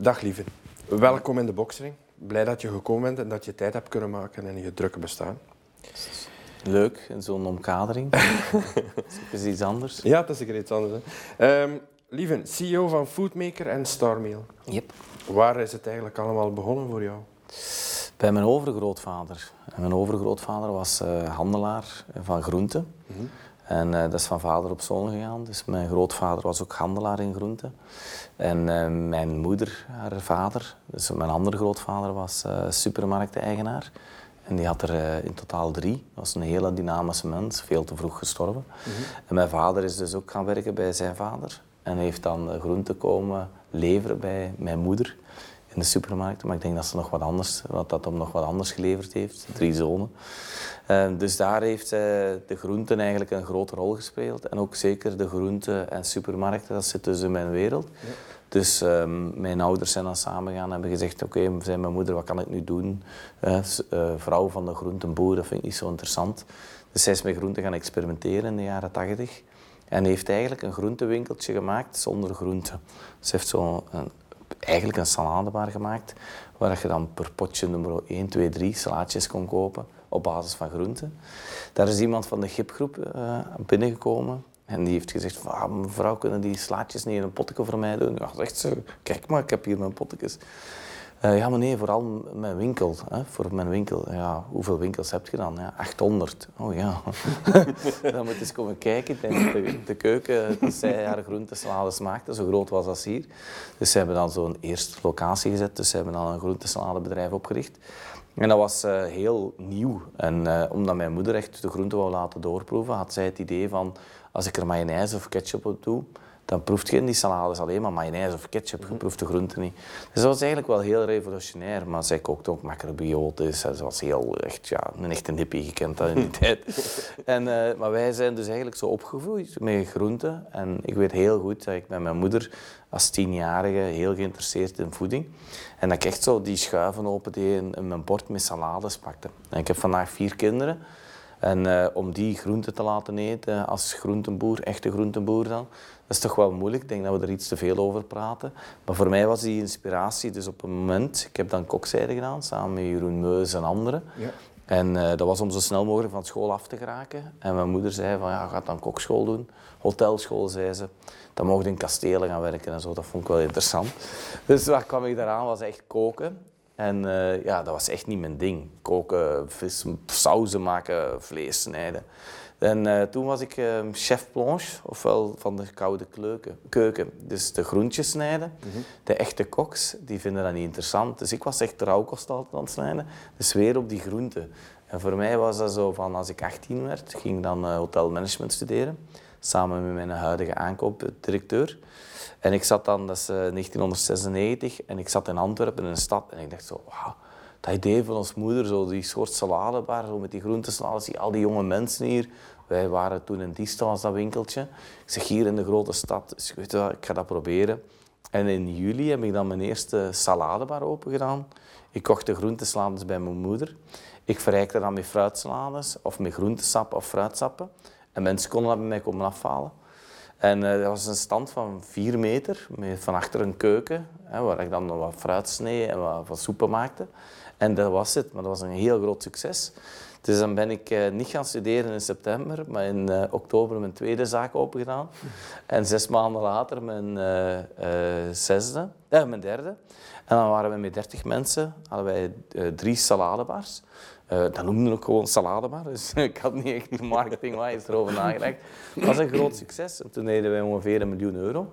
Dag lieve. Welkom in de boksring. Blij dat je gekomen bent en dat je tijd hebt kunnen maken in je drukke bestaan. Leuk, in zo'n omkadering. dat is iets anders. Ja, dat is zeker iets anders. Hè. Um, lieve, CEO van Foodmaker en Starmeal. Yep. Waar is het eigenlijk allemaal begonnen voor jou? Bij mijn overgrootvader. En mijn overgrootvader was uh, handelaar van groenten. Mhm. En uh, dat is van vader op zoon gegaan. Dus mijn grootvader was ook handelaar in groenten. En uh, mijn moeder, haar vader, dus mijn andere grootvader, was supermarkteigenaar. En die had er in totaal drie. Dat was een hele dynamische mens, veel te vroeg gestorven. Mhm. En mijn vader is dus ook gaan werken bij zijn vader. En heeft dan groenten komen leveren bij mijn moeder in de supermarkt. Maar ik denk dat ze nog wat anders, wat dat hem nog wat anders geleverd heeft. Drie zonen. Uh, dus daar heeft uh, de groenten eigenlijk een grote rol gespeeld. En ook zeker de groenten en supermarkten, dat zit dus in mijn wereld. Ja. Dus um, mijn ouders zijn dan samengegaan en hebben gezegd, oké, okay, zei mijn moeder, wat kan ik nu doen? Uh, vrouw van de groentenboer, dat vind ik niet zo interessant. Dus zij is met groenten gaan experimenteren in de jaren tachtig. En heeft eigenlijk een groentewinkeltje gemaakt zonder groenten. Ze heeft zo een, eigenlijk een saladebar gemaakt, waar je dan per potje nummer 1, 2, 3 salaatjes kon kopen op basis van groenten. Daar is iemand van de gipgroep uh, binnengekomen en die heeft gezegd, ah, mevrouw, kunnen die slaatjes niet in een potje voor mij doen? Ja, zegt ze, kijk maar, ik heb hier mijn potjes. Uh, ja, maar nee, vooral mijn winkel. Hè, voor mijn winkel. Ja, hoeveel winkels heb je dan? Ja, 800. Oh ja. dan moet je eens komen kijken. De, de keuken, zij haar groentesalades maakte, zo groot was als hier. Dus ze hebben dan zo'n eerste locatie gezet. Dus ze hebben dan een groentesaladebedrijf opgericht. En dat was uh, heel nieuw. En uh, omdat mijn moeder echt de groenten wou laten doorproeven, had zij het idee van als ik er mayonaise of ketchup op doe, dan proeft je in die salades alleen maar mayonaise of ketchup, je proeft de groenten niet. Dus dat was eigenlijk wel heel revolutionair, maar zij kookte ook macrobiotisch. Ze was heel, echt, ja, een echte hippie, gekend dat in die tijd. En, uh, maar wij zijn dus eigenlijk zo opgevoed met groenten. En ik weet heel goed dat ik met mijn moeder als tienjarige heel geïnteresseerd in voeding. En dat ik echt zo die schuiven opendeed en mijn bord met salades pakte. En ik heb vandaag vier kinderen. En uh, om die groenten te laten eten als groentenboer, echte groentenboer dan, dat is toch wel moeilijk. Ik denk dat we er iets te veel over praten. Maar voor mij was die inspiratie dus op een moment... Ik heb dan kokzijde gedaan, samen met Jeroen Meus en anderen. Ja. En uh, dat was om zo snel mogelijk van school af te geraken. En mijn moeder zei van, ja, ga dan kokschool doen. Hotelschool, zei ze. Dan mocht in kastelen gaan werken en zo. Dat vond ik wel interessant. Dus waar kwam ik daaraan, was echt koken. En uh, ja, dat was echt niet mijn ding. Koken, vis, sauzen maken, vlees snijden. En uh, toen was ik uh, chef planche, ofwel van de koude kleuken, keuken. Dus de groentjes snijden. Mm -hmm. De echte koks, die vinden dat niet interessant. Dus ik was echt rauwkost altijd aan het snijden. Dus weer op die groenten. En voor mij was dat zo van, als ik 18 werd, ging ik dan uh, hotelmanagement studeren. Samen met mijn huidige aankoopdirecteur. En ik zat dan, dat is 1996, en ik zat in Antwerpen, in een stad. En ik dacht zo, wauw dat idee van ons moeder, zo die soort saladebar, zo met die groentesalades, die, al die jonge mensen hier. Wij waren toen in Diesta, was dat winkeltje. Ik zeg, hier in de grote stad, ik ga dat proberen. En in juli heb ik dan mijn eerste saladebar open gedaan. Ik kocht de groentesalades bij mijn moeder. Ik verrijkte dan met fruitsalades, of met groentesap of fruitsappen. En mensen konden dat bij mij komen afhalen. En uh, dat was een stand van vier meter, met van achter een keuken, hè, waar ik dan wat fruit snee en wat, soepen maakte. En dat was het, maar dat was een heel groot succes. Dus dan ben ik uh, niet gaan studeren in september, maar in uh, oktober mijn tweede zaak opengedaan. En zes maanden later mijn zesde, mijn derde. En dan waren we met dertig mensen, hadden wij drie saladebars. Dat noemden we ook gewoon saladebar, dus ik had niet echt marketingwijs erover nagedacht. Het was een groot succes. En toen deden wij ongeveer een miljoen euro.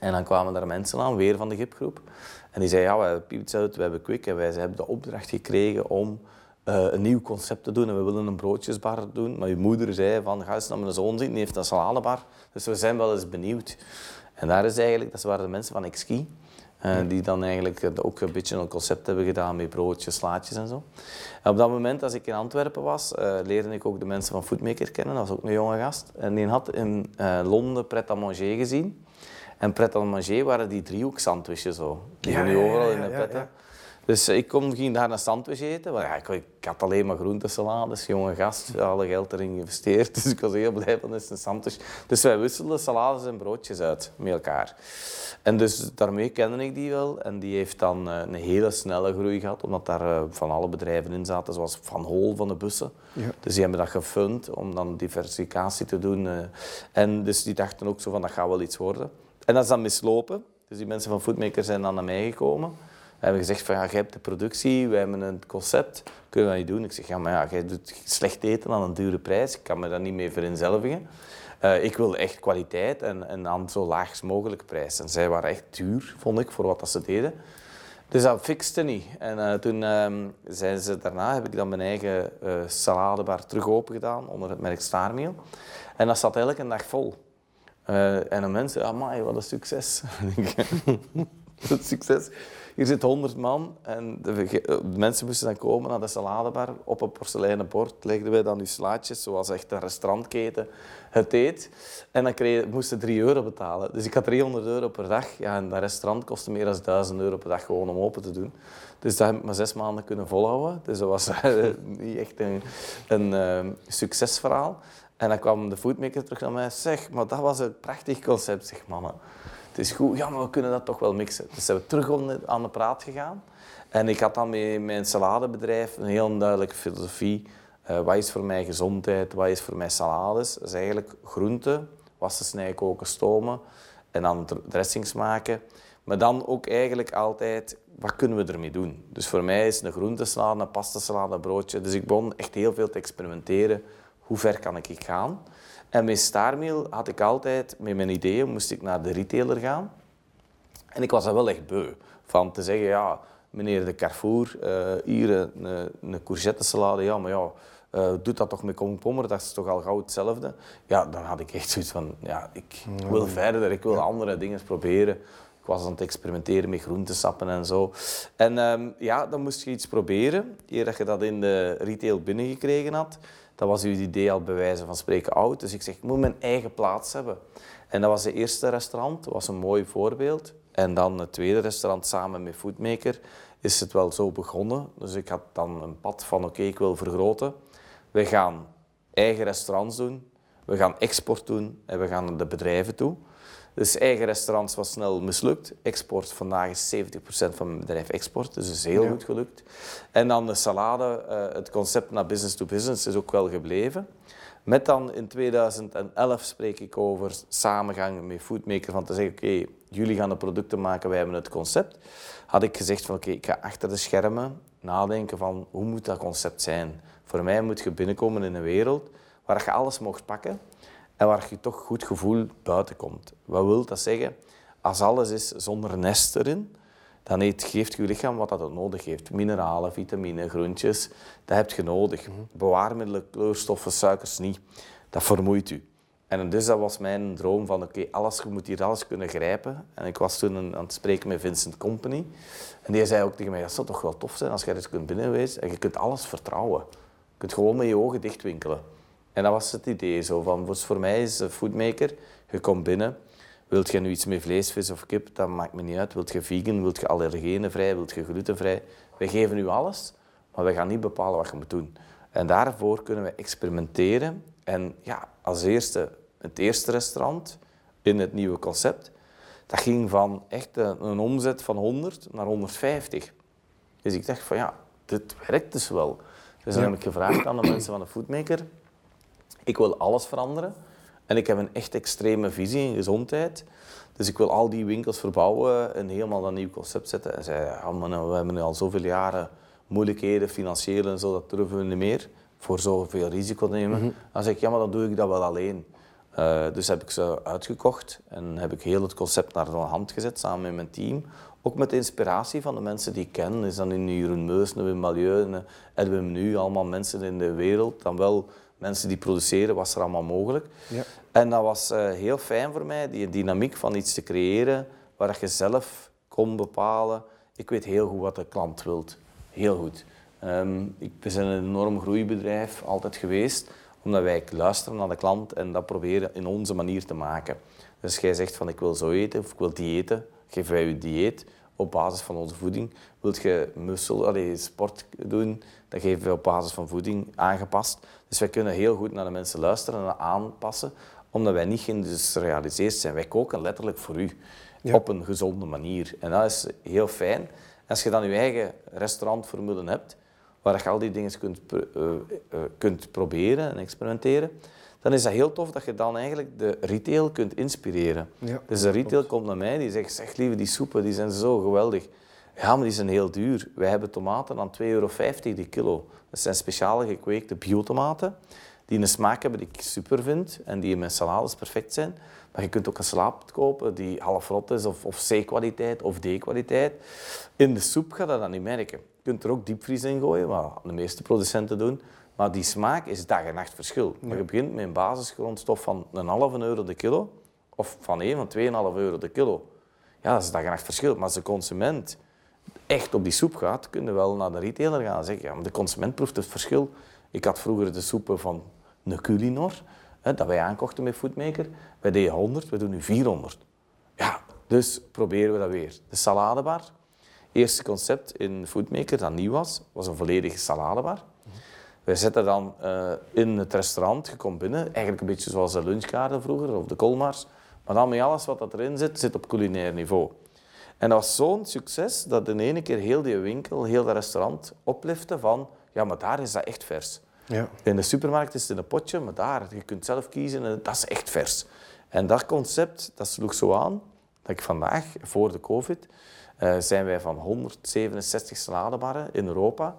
En dan kwamen daar mensen aan, weer van de gipgroep. En die zei, ja, we hebben Piepzout, we hebben Quick en wij hebben de opdracht gekregen om uh, een nieuw concept te doen en we willen een broodjesbar doen. Maar je moeder zei van, ga eens naar mijn zoon zien, die heeft een saladebar. Dus we zijn wel eens benieuwd. En daar is eigenlijk, dat waren de mensen van Exki. Uh, die dan eigenlijk ook een beetje een concept hebben gedaan met broodjes, slaatjes en zo. En op dat moment, als ik in Antwerpen was, uh, leerde ik ook de mensen van Foodmaker kennen. Dat was ook een jonge gast. En die had in Londen Pret-à-Manger gezien. En pret à manger waren die driehoek sandwiches zo. Die ja, nu overal in de pret. Dus ik kom, ging daar een sandwich eten. Maar ja, ik, ik, had alleen maar groentesalades, jonge gast, alle geld erin geïnvesteerd. Dus ik was heel blij van een sandwich. Dus wij wisselden salades en broodjes uit met elkaar. En dus daarmee kende ik die wel. En die heeft dan eh, een hele snelle groei gehad, omdat daar eh, van alle bedrijven in zaten, zoals Van Hol van de bussen. Ja. Dus die hebben dat gefund om dan diversificatie te doen. Eh. En dus die dachten ook zo van, dat gaat wel iets worden. En dat is dan mislopen. Dus die mensen van Foodmaker zijn dan naar mij gekomen. Hebben gezegd van, ja, jij hebt de productie, wij hebben een concept, kunnen we dat niet doen? Ik zeg, ja, maar ja, jij doet slecht eten aan een dure prijs, ik kan me daar niet mee vereenzelvigen. Uh, ik wil echt kwaliteit en, en aan zo laag mogelijk prijs. En zij waren echt duur, vond ik, voor wat dat ze deden. Dus dat fixte niet. En uh, toen uh, zijn ze daarna, heb ik dan mijn eigen uh, saladebar terug open gedaan onder het merk Starmeal. En dat zat elke dag vol. en de mensen, amai, wat een succes. Wat succes hier zit 100 man en de, mensen moesten dan komen naar de saladebar. Op een porseleinen bord legden wij dan die slaatjes, zoals echt een restaurantketen het eet. En dan kreeg, moesten 3 euro betalen. Dus ik had 300 euro per dag. Ja, en dat restaurant kostte meer dan 1000 euro per dag gewoon om open te doen. Dus dat heb ik maar zes maanden kunnen volhouden. Dus dat was niet echt een, een uh, succesverhaal. En dan kwam de foodmaker terug naar mij. Zeg, maar dat was een prachtig concept, zeg mannen het is goed, ja, maar we kunnen dat toch wel mixen. Dus zijn we terug aan de praat gegaan. En ik had dan met mijn saladebedrijf een heel duidelijke filosofie. Uh, wat is voor mij gezondheid, wat is voor mij salades? Dat is eigenlijk groenten, wassen, snijden, koken, stomen en dan dressings maken. Maar dan ook eigenlijk altijd, wat kunnen we ermee doen? Dus voor mij is een groentesalade, een pastasalade, een broodje. Dus ik begon echt heel veel te experimenteren. Hoe ver kan ik gaan? En met Starmeal had ik altijd, met mijn ideeën, moest ik naar de retailer gaan. En ik was er wel echt beu. Van te zeggen, ja, meneer de Carrefour, uh, hier een, een courgette salade, ja, maar ja, uh, doet dat toch met komkommer, dat is toch al gauw hetzelfde. Ja, dan had ik echt zoiets van, ja, ik wil verder, ik wil andere dingen proberen. Ik was aan het experimenteren met groentesappen en zo. En um, ja, dan moest je iets proberen, eer dat je dat in de retail binnengekregen had. Dat was uw idee al bij van spreken oud. Dus ik zeg, ik moet mijn eigen plaats hebben. En dat was het eerste restaurant, dat was een mooi voorbeeld. En dan het tweede restaurant samen met Foodmaker is het wel zo begonnen. Dus ik had dan een pad van oké, ik wil vergroten. We gaan eigen restaurants doen, we gaan export doen en we gaan naar de bedrijven toe. Dus eigen restaurants was snel mislukt. Export, vandaag is 70% van mijn bedrijf export, dus dat is heel goed gelukt. En dan de salade, uh, het concept naar business to business is ook wel gebleven. Met dan in 2011 spreek ik over samengang met Foodmaker, van te zeggen, oké, jullie gaan de producten maken, wij hebben het concept. Had ik gezegd van, oké, ik ga achter de schermen nadenken van, hoe moet dat concept zijn? Voor mij moet je binnenkomen in een wereld waar je alles mocht pakken en waar je toch goed gevoel buiten komt. Wat wil dat zeggen? Als alles is zonder nest erin, dan geeft je lichaam wat dat nodig heeft. Mineralen, vitamine, groentjes, dat heb je nodig. Bewaarmiddelen, kleurstoffen, suikers niet. Dat vermoeit u. En dus dat was mijn droom van, oké, alles, je moet hier alles kunnen grijpen. En ik was toen aan het spreken met Vincent Company. En die zei ook tegen mij, dat zou toch wel tof zijn als jij dit kunt binnenwezen en je kunt alles vertrouwen. Je kunt gewoon met je ogen dichtwinkelen. En dat was het idee. Zo van, dus voor mij is een foodmaker, je komt binnen, wilt je nu iets met vlees, vis of kip, dat maakt me niet uit. Wilt je vegan, wilt je allergenenvrij, wilt je glutenvrij. Wij geven u alles, maar we gaan niet bepalen wat je moet doen. En daarvoor kunnen we experimenteren. En ja, als eerste, het eerste restaurant in het nieuwe concept, dat ging van echt een, een omzet van 100 naar 150. Dus ik dacht van ja, dit werkt dus wel. Dus dan heb ik gevraagd aan de mensen van de Foodmaker, ik wil alles veranderen. En ik heb een echt extreme visie in gezondheid. Dus ik wil al die winkels verbouwen en helemaal een nieuw concept zetten. En zei, ja, man, we hebben nu al zoveel jaren moeilijkheden, financieel en zo, dat durven we niet meer. Voor zoveel risico nemen. Mhm. Dan zeg ik, ja, maar dan doe ik dat wel alleen. Uh, dus heb ik ze uitgekocht en heb ik heel het concept naar de hand gezet samen met mijn team. Ook met de inspiratie van de mensen die ik ken. Is dan in Jeroen Meus, Wim Malieu, Edwin Nu, allemaal mensen in de wereld. Dan wel mensen die produceren, was er allemaal mogelijk. Ja. En dat was uh, heel fijn voor mij, die dynamiek van iets te creëren waar je zelf kon bepalen. Ik weet heel goed wat de klant wilt. Heel goed. Um, ik ben een enorm groeibedrijf altijd geweest, omdat wij luisteren naar de klant en dat proberen in onze manier te maken. Dus jij zegt van ik wil zo eten of ik wil diëten, geef wij je dieet. op basis van onze voeding. Wilt je muscle, allee, sport doen, dan geven we op basis van voeding aangepast. Dus wij kunnen heel goed naar de mensen luisteren en aanpassen, omdat wij niet geïndustrialiseerd zijn. Wij koken letterlijk voor u, op een gezonde manier. En dat is heel fijn. Als je dan je eigen restaurantformule hebt, waar je al die dingen kunt, uh, uh, kunt proberen en experimenteren, dan is dat heel tof dat je dan eigenlijk de retail kunt inspireren. Ja, dus de retail komt naar mij, die zegt, zeg lieve, die soepen die zijn zo geweldig. Ja, maar die zijn heel duur. Wij hebben tomaten aan 2,50 euro die kilo. Dat zijn speciale gekweekte biotomaten die een smaak hebben die ik super vind en die in mijn salades perfect zijn. Maar je kunt ook een slaap kopen die half rot is of, of C-kwaliteit of D-kwaliteit. In de soep gaat dat dan niet merken. Je kunt er ook diepvries in gooien, wat de meeste producenten doen. Maar die smaak is dag en nacht verschil. Maar je begint met een basisgrondstof van een halve euro de kilo, of van 1 van 2,5 euro de kilo. Ja, dat is dag en nacht verschil. Maar als de consument echt op die soep gaat, kun je wel naar de retailer gaan en zeggen, ja, de consument proeft het verschil. Ik had vroeger de soepen van een Culinor, hè, dat wij aankochten met Foodmaker. Wij deden 100, we doen nu 400. Ja, dus proberen we dat weer. De saladebar. Eerste concept in Foodmaker dat nieuw was, was een volledige saladebar. Wij zetten dan uh, in het restaurant, je komt binnen, eigenlijk een beetje zoals de lunchkaarten vroeger, of de Colmars. Maar dan met alles wat dat erin zit, zit op culinair niveau. En dat was zo'n succes dat in ene keer heel die winkel, heel dat restaurant oplifte van, ja, maar daar is dat echt vers. Ja. In de supermarkt is het in een potje, maar daar, je kunt zelf kiezen en dat is echt vers. En dat concept, dat sloeg zo aan, dat ik vandaag, voor de covid, uh, zijn wij van 167 saladebarren in Europa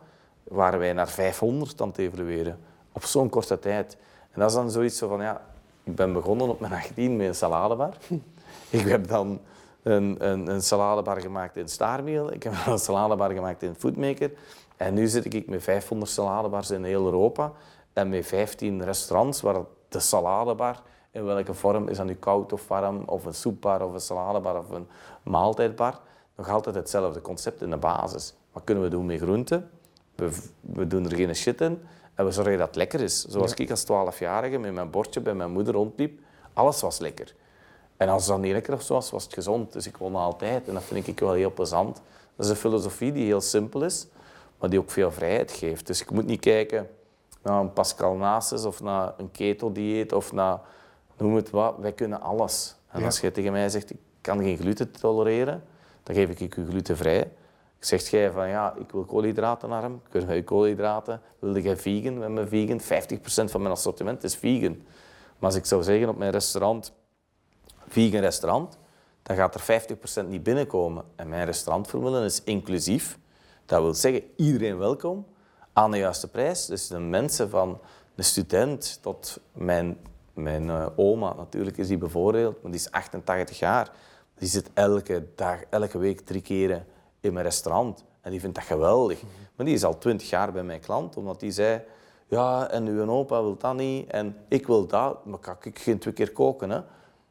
waren wij naar 500 aan het evolueren. Op zo'n korte tijd. En dat is dan zoiets van, ja, ik ben begonnen op mijn 18 met een saladebar. ik heb dan een, een, een saladebar gemaakt in Starmeal. Ik heb een saladebar gemaakt in Foodmaker. En nu zit ik met 500 saladebars in heel Europa. En met 15 restaurants waar de saladebar, in welke vorm, is dat nu koud of warm, of een soepbar, of een saladebar, of een maaltijdbar, nog altijd hetzelfde concept in de basis. Wat kunnen we doen met groenten? We, we doen er geen shit in en we zorgen dat het lekker is. Zoals ik als 12-jarige met mijn bordje bij mijn moeder rondliep, alles was lekker. En als het dan niet lekker of zo was, was het gezond. Dus ik won altijd en dat vind ik wel heel plezant. Dat is een filosofie die heel simpel is, maar die ook veel vrijheid geeft. Dus ik moet niet kijken naar een Pascal Nasus of naar een keto-dieet of naar noem het wat. Wij kunnen alles. En als je tegen mij zegt, ik kan geen gluten tolereren, dan geef ik je glutenvrij. Zegt jij van ja, ik wil koolhydratenarm, kunnen wij koolhydraten? Wilde jij vegan? Met mijn vegan, 50% van mijn assortiment is vegan. Maar als ik zou zeggen op mijn restaurant, vegan restaurant, dan gaat er 50% niet binnenkomen. En mijn restaurantformule is inclusief. Dat wil zeggen, iedereen welkom aan de juiste prijs. Dus de mensen van de student tot mijn, mijn uh, oma, natuurlijk is die bevoordeeld, maar die is 88 jaar. Die zit elke dag, elke week drie keren in mijn restaurant. En die vindt dat geweldig. Maar die is al twintig jaar bij mijn klant, omdat die zei... Ja, en uw opa wil dat niet en ik wil dat. Maar kan ik geen twee keer koken, hè?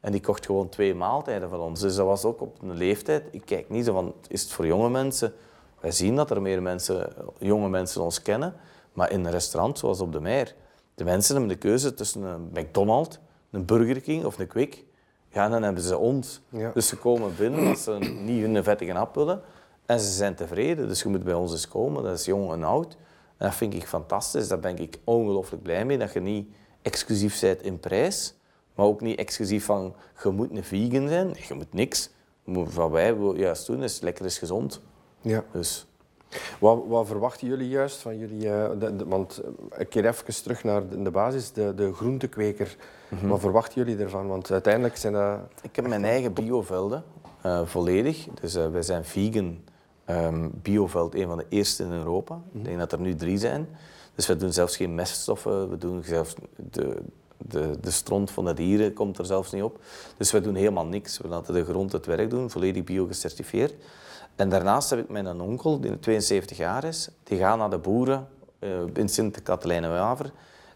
En die kocht gewoon twee maaltijden van ons. Dus dat was ook op een leeftijd. Ik kijk niet zo van, is het voor jonge mensen? Wij zien dat er meer mensen, jonge mensen ons kennen. Maar in een restaurant zoals op de Meer, de mensen hebben de keuze tussen een McDonald's, een Burger King of een Quick. Ja, dan hebben ze ons. Dus ze komen binnen als ze niet hun vettige hap willen. En ze zijn tevreden, dus je moet bij ons eens komen. Dat is jong en oud. En dat vind ik fantastisch. Daar ben ik ongelooflijk blij mee. Dat je niet exclusief bent in prijs, maar ook niet exclusief van je moet een vegan zijn. je moet niks. Wat wij juist doen is lekker is gezond. Ja. Dus. Wat, wat, verwachten jullie juist van jullie? Uh, want eh, ik keer even terug naar de, de basis, de, de groentekweker. Mhm. Wat verwachten jullie ervan? Want uiteindelijk zijn dat... Ik heb mijn eigen biovelden, uh, volledig. Dus uh, wij zijn vegan um, Bioveld een van de eerste in Europa. Ik denk dat er nu drie zijn. Dus we doen zelfs geen meststoffen, we doen zelfs de, de, de stront van de dieren komt er zelfs niet op. Dus we doen helemaal niks. We laten de grond het werk doen, volledig bio-gecertificeerd. En daarnaast heb ik mijn onkel, die 72 jaar is, die gaat naar de boeren uh, in Sint-Katelijne-Waver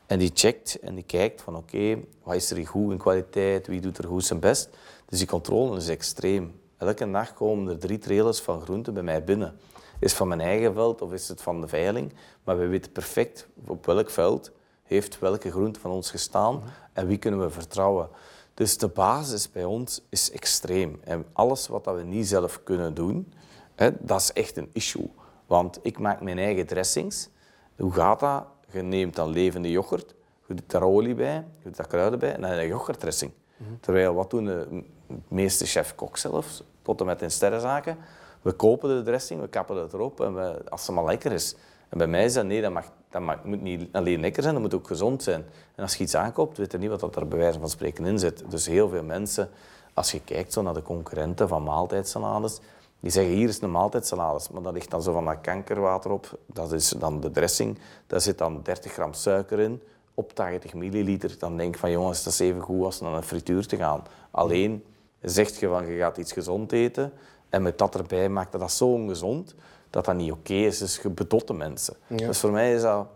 en die checkt en die kijkt van oké, wat is er goed in kwaliteit, wie doet er goed zijn best. Dus die controle is extreem. Elke dag komen er drie trailers van groenten bij mij binnen. Is het van mijn eigen veld of is het van de veiling? Maar we weten perfect op welk veld heeft welke groente van ons gestaan en wie kunnen we vertrouwen. Dus de basis bij ons is extreem. En alles wat we niet zelf kunnen doen, Hè, dat is echt een issue. Want ik maak mijn eigen dressings. Hoe gaat dat? Je neemt dan levende yoghurt, je doet daar olie bij, je doet daar kruiden bij en dan heb je yoghurtdressing. Terwijl, wat doen de meeste chef-kok zelfs, potten met in sterrenzaken? We kopen de dressing, we kappen het erop en we, als het maar lekker is. En bij mij is dat, nee, dat, mag, dat moet niet alleen lekker zijn, dat moet ook gezond zijn. En als je iets aankoopt, weet je niet wat er bij wijze van spreken in zit. Dus heel veel mensen, als je kijkt zo naar de concurrenten van maaltijdsalades, die zeggen hier is een maaltijdsalades, maar dat ligt dan zo van dat kankerwater op. Dat is dan de dressing, daar zit dan 30 gram suiker in, op 80 milliliter. Dan denk ik van jongens, dat is even goed als naar een frituur te gaan. Alleen zegt je van je gaat iets gezond eten en met dat erbij maakt dat dat zo ongezond dat dat niet oké is. Dus je bedotte mensen. Dus voor mij is dat...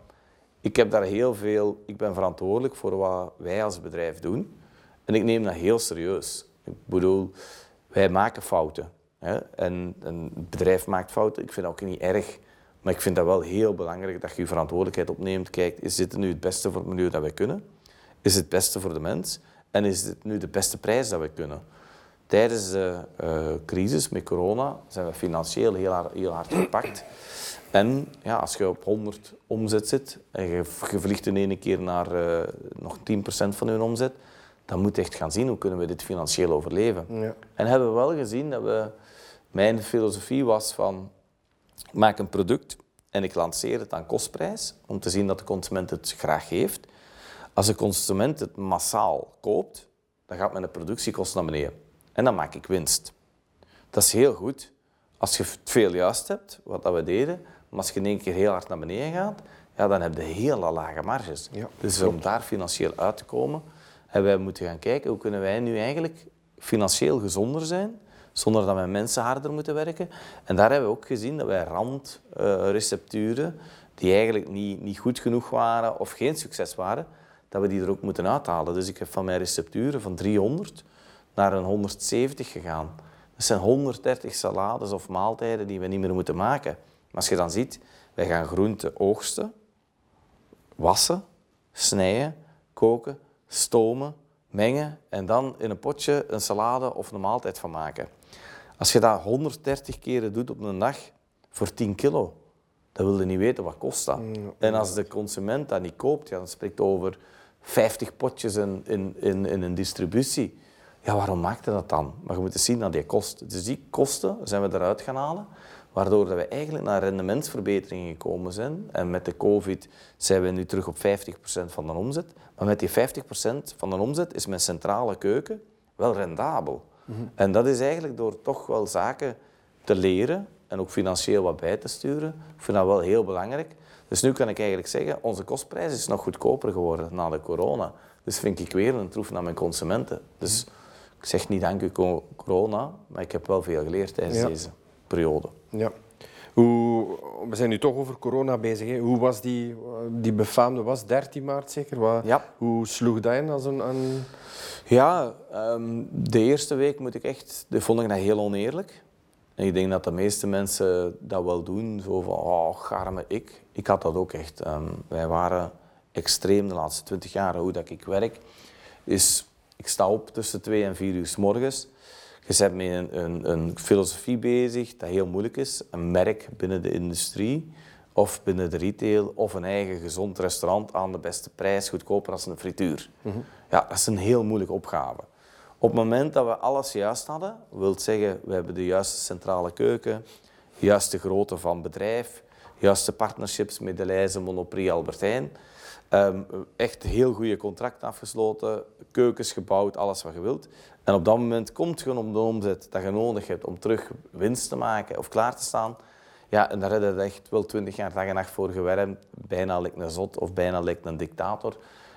Ik heb daar heel veel... Ik ben verantwoordelijk voor wat wij als bedrijf doen. En ik neem dat heel serieus. Ik bedoel, wij maken fouten. Hè? En een bedrijf maakt fouten. Ik vind dat ook niet erg. Maar ik vind dat wel heel belangrijk dat je je verantwoordelijkheid opneemt. Kijk, is dit nu het beste voor het milieu dat wij kunnen? Is het het beste voor de mens? En is dit nu de beste prijs dat we kunnen? Tijdens de uh, crisis met corona zijn we financieel heel hard, heel hard gepakt. En ja, als je op 100 omzet zit en je, je vliegt in ene keer naar uh, nog 10% van je omzet, dan moet je echt gaan zien hoe kunnen we dit financieel overleven. Ja. En hebben we wel gezien dat we... Mijn filosofie was van, ik maak een product en ik lanceer het aan kostprijs, om te zien dat de consument het graag heeft. Als de consument het massaal koopt, dan gaat mijn productiekosten naar beneden. En dan maak ik winst. Dat is heel goed als je het veel juist hebt, wat dat we deden. Maar als je in één keer heel hard naar beneden gaat, ja, dan heb je hele lage marges. Ja, dus om daar financieel uit te komen, hebben wij moeten gaan kijken hoe kunnen wij nu eigenlijk financieel gezonder zijn, zonder dat wij mensen harder moeten werken. En daar hebben we ook gezien dat wij randrecepturen, die eigenlijk niet, niet goed genoeg waren of geen succes waren, dat we die er ook moeten uithalen. Dus ik heb van mijn recepturen van 300 naar een 170 gegaan. Dat zijn 130 salades of maaltijden die we niet meer moeten maken. Maar als je dan ziet, wij gaan groenten oogsten, wassen, snijden, koken, stomen, mengen en dan in een potje een salade of een maaltijd van maken. Als je dat 130 keren doet op een dag voor 10 kilo, dan wil je niet weten wat kost dat. Mm, en als de consument dat niet koopt, ja, dan spreekt over 50 potjes in, in, in, in een distributie. Ja, waarom maakte dat dan? Maar je moet eens zien naar die kosten. Dus die kosten zijn we eruit gaan halen, waardoor we eigenlijk naar rendementsverbeteringen gekomen zijn. En met de COVID zijn we nu terug op 50% van de omzet. Maar met die 50% van de omzet is mijn centrale keuken wel rendabel. Mhm. En dat is eigenlijk door toch wel zaken te leren en ook financieel wat bij te sturen. Ik vind dat wel heel belangrijk. Dus nu kan ik eigenlijk zeggen, onze kostprijs is nog goedkoper geworden na de corona. Dus vind ik weer een troef naar mijn consumenten. Dus mhm. Ik zeg niet dank u corona, maar ik heb wel veel geleerd tijdens deze periode. Ja. Hoe, we zijn nu toch over corona bezig. Hè? Hoe was die, die befaamde was 13 maart zeker? Wat, ja. Hoe sloeg dat in als een... een... Ja, um, de eerste week moet ik echt, de vond ik dat heel oneerlijk. En ik denk dat de meeste mensen dat wel doen. Zo van, oh, garme ik. Ik had dat ook echt. Um, wij waren extreem de laatste 20 jaar, hoe dat ik werk, is ik sta op tussen twee en vier uur s morgens. Je bent met een, een, een, filosofie bezig dat heel moeilijk is. Een merk binnen de industrie of binnen de retail of een eigen gezond restaurant aan de beste prijs, goedkoper als een frituur. Mhm. Ja, dat is een heel moeilijke opgave. Op het moment dat we alles juist hadden, wil zeggen, we hebben de juiste centrale keuken, de juiste grootte van bedrijf, juiste partnerships met de Leijzen, Monoprix, Albertijn, Um, echt heel goede contracten afgesloten, keukens gebouwd, alles wat je wilt. En op dat moment komt je op de omzet dat je nodig hebt om terug winst te maken of klaar te staan. Ja, en daar heb je echt wel twintig jaar dag en nacht voor gewerkt. Bijna lijkt een zot of bijna lijkt een dictator.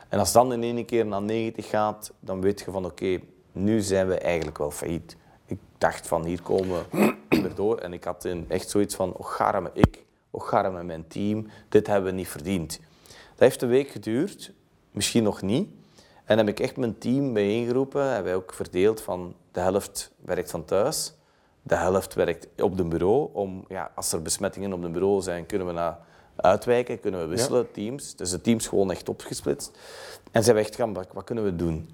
En als dan in één keer naar 90 gaat, dan weet je van oké, nu zijn we eigenlijk wel failliet. Ik dacht van hier komen we door. En ik had echt zoiets van, oh garme ik, oh garme mijn team, dit hebben we niet verdiend. Dat heeft een week geduurd, misschien nog niet. En heb ik echt mijn team bijeengeroepen. Hebben wij ook verdeeld van de helft werkt van thuis, de helft werkt op de bureau. Om, ja, als er besmettingen op de bureau zijn, kunnen we naar uitwijken, kunnen we wisselen, teams. Dus de teams gewoon echt opgesplitst. En ze hebben echt gaan, wat, kunnen we doen?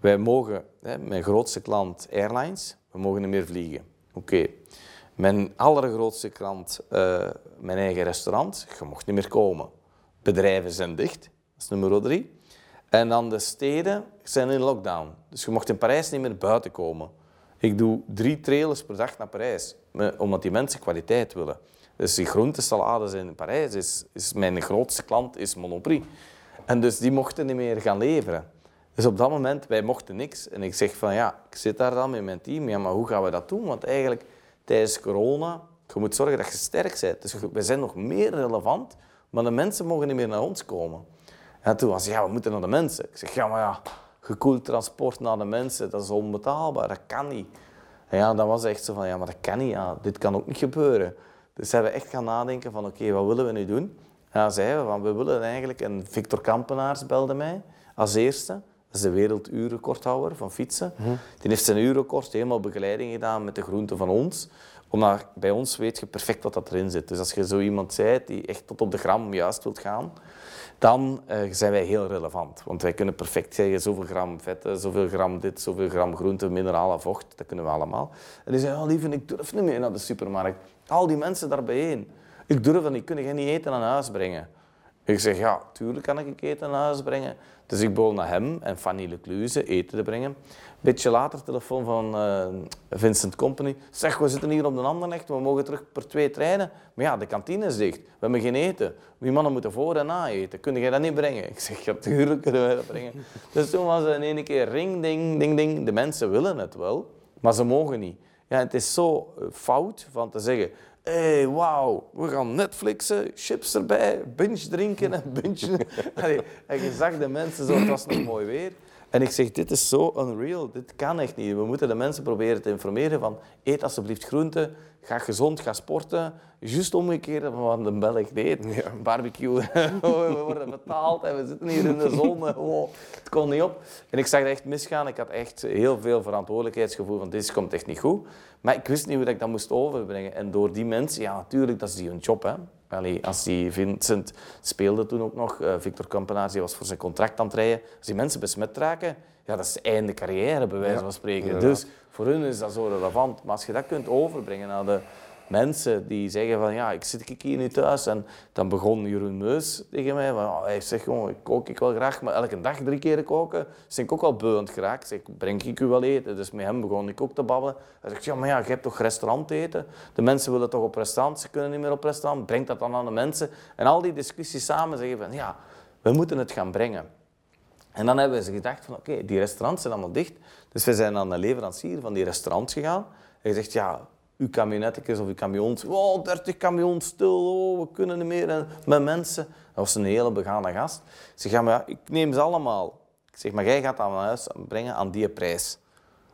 Wij mogen, hè, mijn grootste klant Airlines, we mogen niet meer vliegen. Oké. Mijn allergrootste klant, uh, mijn eigen restaurant, je mocht niet meer komen. Bedrijven zijn dicht, dat is nummer drie. En dan de steden zijn in lockdown. Dus je mocht in Parijs niet meer buiten komen. Ik doe drie trailers per dag naar Parijs, omdat die mensen kwaliteit willen. Dus die groentesalades in Parijs is, is mijn grootste klant is Monoprix. En dus die mochten niet meer gaan leveren. Dus op dat moment, wij mochten niks. En ik zeg van ja, ik zit daar dan met mijn team. Ja, maar hoe gaan we dat doen? Want eigenlijk tijdens corona, je moet zorgen dat je sterk bent. Dus we zijn nog meer relevant, maar de mensen mogen niet meer naar ons komen. En toen was ja, we moeten naar de mensen. Ik zeg, ja, maar ja, gekoeld transport naar de mensen, dat is onbetaalbaar, dat kan niet. En ja, dat was echt zo van, ja, maar dat kan niet, ja, dit kan ook niet gebeuren. Dus hebben we echt gaan nadenken van, oké, wat willen we nu doen? En dan zeiden we van, we willen eigenlijk, en Victor Kampenaars belde mij als eerste, dat is de werelduurrecordhouder van fietsen. Mhm. Die heeft zijn uurrecord helemaal begeleiding gedaan met de groenten van ons. Omdat bij ons weet je perfect wat dat erin zit. Dus als je zo iemand bent die echt tot op de gram juist wilt gaan, dan uh, zijn wij heel relevant. Want wij kunnen perfect zeggen zoveel gram vetten, zoveel gram dit, zoveel gram groente, mineralen, vocht. Dat kunnen we allemaal. En die zeggen, oh, lieve, ik durf niet meer naar de supermarkt. Al die mensen daar bijeen. Ik durf dat niet. Kun je niet eten naar huis brengen? Ik zeg, ja, tuurlijk kan ik eten naar huis brengen. Dus ik bood naar hem en Fanny Lecluze eten te brengen. Beetje later, telefoon van uh, Vincent Company. Zeg, we zitten hier op de Anderlecht, we mogen terug per twee treinen. Maar ja, de kantine is dicht. We hebben geen eten. Die mannen moeten voor en na eten. Kun je dat niet brengen? Ik zeg, ja, tuurlijk kunnen wij dat brengen. dus toen was er in één keer ring, ding, ding, ding. De mensen willen het wel, maar ze mogen niet. Ja, het is zo eh, fout van te zeggen, hey, wauw, we gaan Netflixen, chips erbij, binge drinken en binge... en je zag de mensen zo, het was nog mooi weer. En ik zeg, dit is zo unreal, dit kan echt niet. We moeten de mensen proberen te informeren van, eet alsjeblieft groenten, ga gezond, ga sporten. Juist omgekeerd van wat de Belg deed. Ja. Barbecue, we worden betaald en we zitten hier in de zon. Oh, het kon niet op. En ik zag echt misgaan. Ik had echt heel veel verantwoordelijkheidsgevoel van, dit komt echt niet goed. Maar ik wist niet hoe ik dat moest overbrengen. En door die mensen, ja natuurlijk, dat is die hun job. Hè. Allee, als die Vincent speelde toen ook nog, uh, Victor Campenaars, was voor zijn contract aan het rijden. Als die mensen besmet raken, ja, dat is einde carrière, bij wijze van spreken. Dus voor hun is dat zo relevant. Maar als je dat kunt overbrengen naar de mensen die zeggen van ja, ik zit hier niet thuis. En dan begon Jeroen Meus tegen mij oh, hij zegt gewoon, ik kook ik wel graag, maar elke dag drie keer koken, ben ik ook wel beuend geraakt. Ik zeg, breng ik u wel eten? Dus met hem begon ik ook te babbelen. Hij zegt, ja, maar ja, je hebt toch restaurant eten? De mensen willen toch op restaurant, ze kunnen niet meer op restaurant. Breng dat dan aan de mensen. En al die discussies samen zeggen van ja, we moeten het gaan brengen. En dan hebben ze gedacht van oké, die restaurants zijn allemaal dicht. Dus we zijn aan de leverancier van die restaurants gegaan. Hij zegt ja, uw camionetjes of uw camions. Wow, 30 camions stil, oh, we kunnen niet meer. En met mensen. Dat was een hele begane gast. Maar ja, ik neem ze allemaal. Ik zeg, maar jij gaat dat naar huis brengen aan die prijs.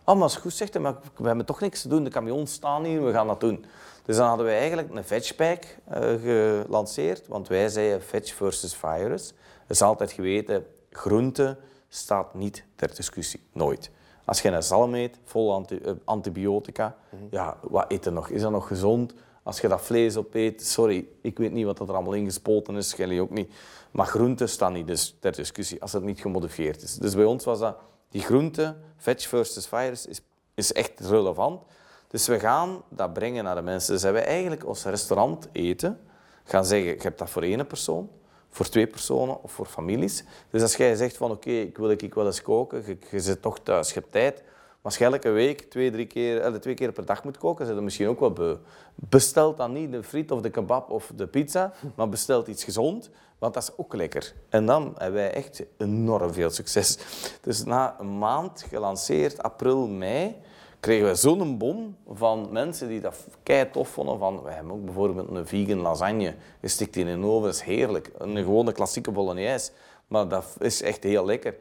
Oh, maar is goed, zegt hij, maar we hebben toch niks te doen. De camions staan hier, we gaan dat doen. Dus dan hadden we eigenlijk een vegpack uh, gelanceerd. Want wij zeiden veg versus virus. Het is altijd geweten, groente staat niet ter discussie. Nooit. Als je een zalm eet, vol eh, antibiotica, mhm. ja, wat eet er nog? Is dat nog gezond? Als je dat vlees opeet, sorry, ik weet niet wat er allemaal ingespoten is, jullie ook niet. Maar groenten staan niet dus ter discussie als het niet gemodificeerd is. Dus bij ons was dat, die groente, veg versus virus, is, is echt relevant. Dus we gaan dat brengen naar de mensen. Dus hebben we eigenlijk ons restaurant eten gaan zeggen, je hebt dat voor één persoon, voor twee personen of voor families. Dus als jij zegt van oké, ik wil ik wel eens koken, je, zit toch thuis, je hebt tijd. Maar als elke week twee, drie keer, eh, twee keer per dag moet koken, zit je misschien ook wel beu. Bestel dan niet de friet of de kebab of de pizza, maar bestel iets gezond, want dat is ook lekker. En dan hebben wij echt enorm veel succes. Dus na een maand gelanceerd, april, mei, kregen we zo'n bom van mensen die dat kei tof vonden. Van, we hebben ook bijvoorbeeld een vegan lasagne. Je stikt die in een oven, dat is heerlijk. Een gewone klassieke bolognese. Maar dat is echt heel lekker.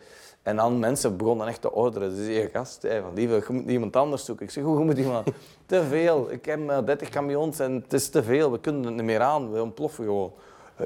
En dan mensen begonnen echt te orderen. Dus je gast, van, lieve, je moet iemand anders zoeken. Ik zeg, hoe moet iemand? te veel. Ik heb 30 camions en het is te veel. We kunnen het niet meer aan. We ontploffen gewoon.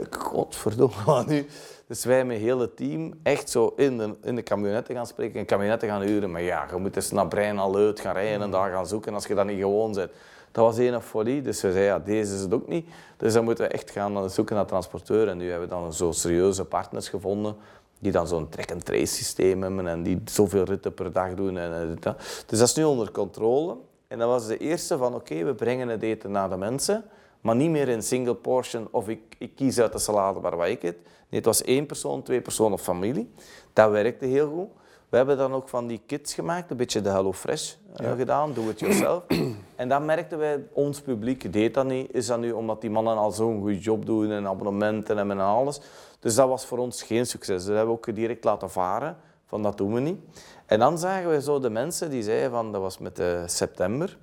Godverdomme, nu. Dus wij met het hele team echt zo in de, in de camionetten gaan spreken en camionetten gaan huren. Maar ja, je moet eens naar Brein al uit gaan rijden en daar gaan zoeken als je dat niet gewoon bent. Dat was een folie, dus we zeiden, ja, deze is het ook niet. Dus dan moeten we echt gaan zoeken naar transporteur. En nu hebben we dan zo serieuze partners gevonden die dan zo'n track-and-trace systeem hebben en die zoveel ritten per dag doen. En, en, Dus dat is nu onder controle. En dat was de eerste van, oké, we brengen het eten naar de mensen, maar niet meer in single portion of ik, ik kies uit de salade waar ik eet. Nee, het was één persoon, twee personen of familie. Dat werkte heel goed. We hebben dan ook van die kits gemaakt, een beetje de Hello Fresh uh, gedaan, doe het jezelf. en dan merkten wij, ons publiek deed dat niet. Is dat nu omdat die mannen al zo'n goede job doen en abonnementen en alles. Dus dat was voor ons geen succes. Dat hebben we ook direct laten varen, van dat doen we niet. En dan zagen we zo de mensen die zeiden van, dat was met de september.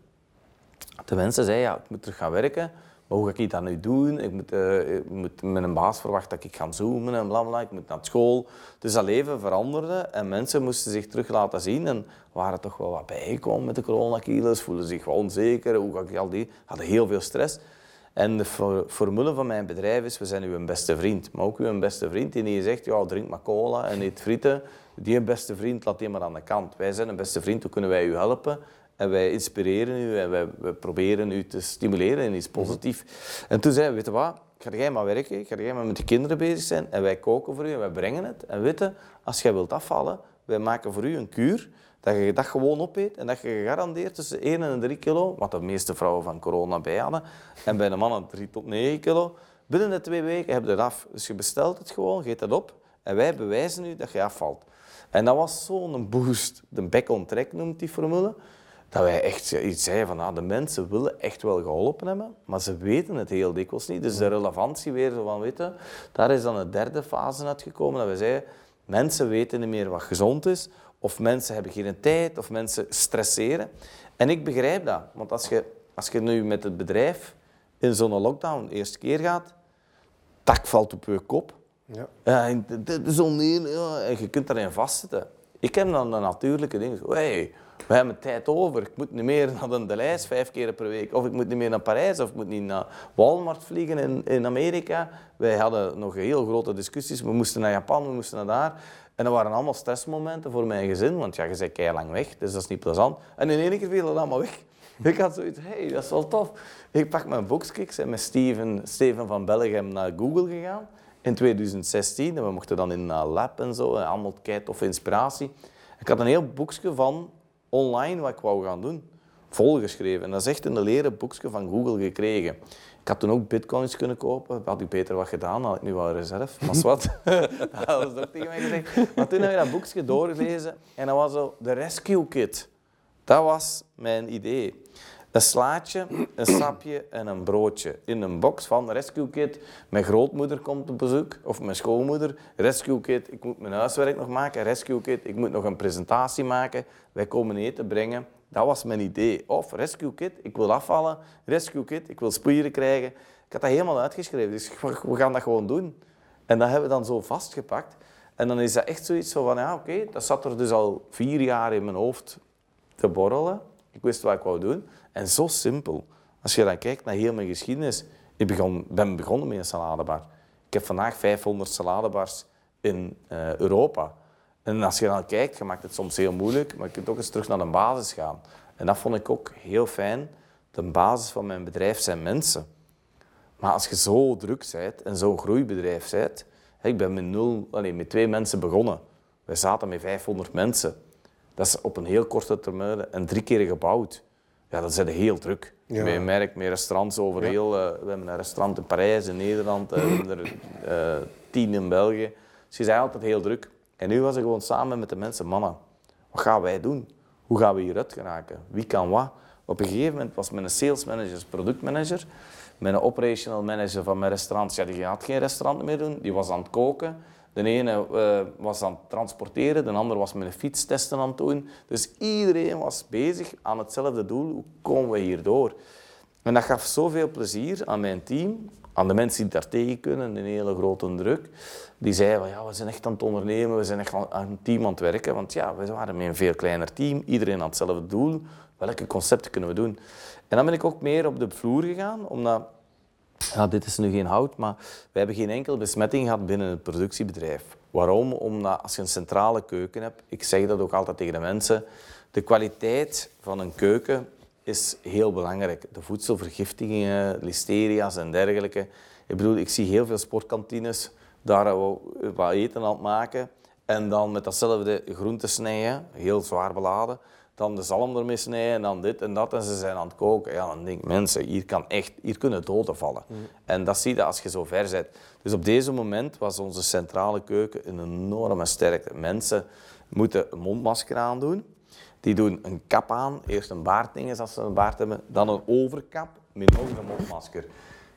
De mensen zeiden, ja, ik moet terug gaan werken. Hoe ga ik dat nu doen? Ik moet, ik moet met een baas verwachten dat ik ga zoomen en bla bla. Ik moet naar school. Dus dat leven veranderde en mensen moesten zich terug laten zien en waren toch wel wat bijgekomen met de coronakilo's, voelden zich wel onzeker. Hoe ga ik al die? Hadden heel veel stress. En de formule van mijn bedrijf is, we zijn uw beste vriend. Maar ook uw beste vriend die je zegt, ja, drink maar cola en eet frieten. Die beste vriend laat die maar aan de kant. Wij zijn een beste vriend, hoe kunnen wij u helpen? En wij inspireren u en wij, wij proberen u te stimuleren in iets positiefs. En toen zei we, weet je wat, ga jij maar werken, ga jij maar met de kinderen bezig zijn en wij koken voor u en wij brengen het. En weten, als jij wilt afvallen, wij maken voor u een kuur dat je dat gewoon opeet en dat je gegarandeerd tussen 1 en 3 kilo, wat de meeste vrouwen van corona bij hadden, en bij de mannen 3 tot 9 kilo, binnen de twee weken heb je het af. Dus je bestelt het gewoon, geet het op en wij bewijzen u dat je afvalt. En dat was zo'n boost. De back on track noemt die formule dat wij echt iets zeiden van ah, de mensen willen echt wel geholpen hebben, maar ze weten het heel dikwijls niet. Dus de relevantie weer van weten, daar is dan de derde fase uitgekomen dat we zeiden, mensen weten niet meer wat gezond is, of mensen hebben geen tijd, of mensen stresseren. En ik begrijp dat, want als je, als je nu met het bedrijf in zo'n lockdown de eerste keer gaat, tak valt op je kop. Ja. Ja, zo ja, en je kunt daarin vastzitten. Ik heb dan de natuurlijke dingen. Hey, we hebben tijd over. Ik moet niet meer naar de lijst vijf keer per week. Of ik moet niet meer naar Parijs. Of ik moet niet naar Walmart vliegen in, in Amerika. Wij hadden nog heel grote discussies. We moesten naar Japan, we moesten naar daar. En dat waren allemaal stressmomenten voor mijn gezin. Want ja, je bent keihard lang weg, dus dat is niet plezant. En in één keer viel het allemaal weg. Ik had zoiets, hey, dat is wel tof. Ik pak mijn boekskiks en met Steven, Steven van Bellegem naar Google gegaan. In 2016. En we mochten dan in uh, lab en zo. En allemaal kei of inspiratie. Ik had een heel boekje van online wat ik wou gaan doen. Volgeschreven. En dat is echt een leren boekje van Google gekregen. Ik had toen ook bitcoins kunnen kopen. Had ik beter wat gedaan, had ik nu wel reserve. Maar wat. dat was ook tegen mij gezegd. Maar toen heb je dat boekje doorgelezen en dat was zo de Rescue Kit. Dat was mijn idee. Een slaatje, een sapje en een broodje. In een box van Rescue Kit. Mijn grootmoeder komt op bezoek, of mijn schoonmoeder. Rescue Kit, ik moet mijn huiswerk nog maken. Rescue Kit, ik moet nog een presentatie maken. Wij komen eten brengen. Dat was mijn idee. Of Rescue Kit, ik wil afvallen. Rescue Kit, ik wil spieren krijgen. Ik had dat helemaal uitgeschreven, dus we gaan dat gewoon doen. En dat hebben we dan zo vastgepakt. En dan is dat echt zoiets van, ja oké, dat zat er dus al vier jaar in mijn hoofd te borrelen. Ik wist wat ik wou doen. En zo simpel. Als je dan kijkt naar heel mijn geschiedenis. Ik begon, ben begonnen met een saladebar. Ik heb vandaag 500 saladebars in uh, Europa. En als je dan kijkt, je maakt het soms heel moeilijk, maar je kunt ook eens terug naar de basis gaan. En dat vond ik ook heel fijn. De basis van mijn bedrijf zijn mensen. Maar als je zo druk bent en zo'n groeibedrijf bent... Ik ben met, nul, allez, met twee mensen begonnen. Wij zaten met 500 mensen. Dat is op een heel korte termijn en drie keer gebouwd. Ja, dat is heel druk. Ja. Met merk, met restaurants over heel... Uh, we hebben een restaurant in Parijs, in Nederland, uh, er uh, tien in België. Dus je altijd heel druk. En nu was ik gewoon samen met de mensen, mannen, wat gaan wij doen? Hoe gaan we hieruit geraken? Wie kan wat? Op een gegeven moment was mijn sales manager productmanager. Mijn operational manager van mijn restaurant, ja, die had geen restaurant meer doen. Die was aan het koken. De ene uh, was aan het transporteren, de ander was met een fietstesten aan het doen. Dus iedereen was bezig aan hetzelfde doel. Hoe komen we hierdoor? En dat gaf zoveel plezier aan mijn team, aan de mensen die daar tegen kunnen, een hele grote druk. Die zeiden van, ja, we zijn echt aan het ondernemen, we zijn echt aan een team aan het werken. Want ja, we waren met een veel kleiner team, iedereen had hetzelfde doel. Welke concepten kunnen we doen? En dan ben ik ook meer op de vloer gegaan, omdat ja, dit is nu geen hout, maar we hebben geen enkele besmetting gehad binnen het productiebedrijf. Waarom? Omdat als je een centrale keuken hebt, ik zeg dat ook altijd tegen de mensen, de kwaliteit van een keuken is heel belangrijk. De voedselvergiftigingen, listeria's en dergelijke. Ik bedoel, ik zie heel veel sportkantines daar wat eten aan het maken en dan met datzelfde groente snijden, heel zwaar beladen, dan de zalm ermee snijden en dan dit en dat. En ze zijn aan het koken. Ja, dan denk ik, mensen, hier, kan echt, hier kunnen doden vallen. En dat zie je als je zo ver bent. Dus op deze moment was onze centrale keuken een enorme sterkte. Mensen moeten een mondmasker aandoen. Die doen een kap aan, eerst een baardding als ze een baard hebben, dan een overkap met nog een mondmasker.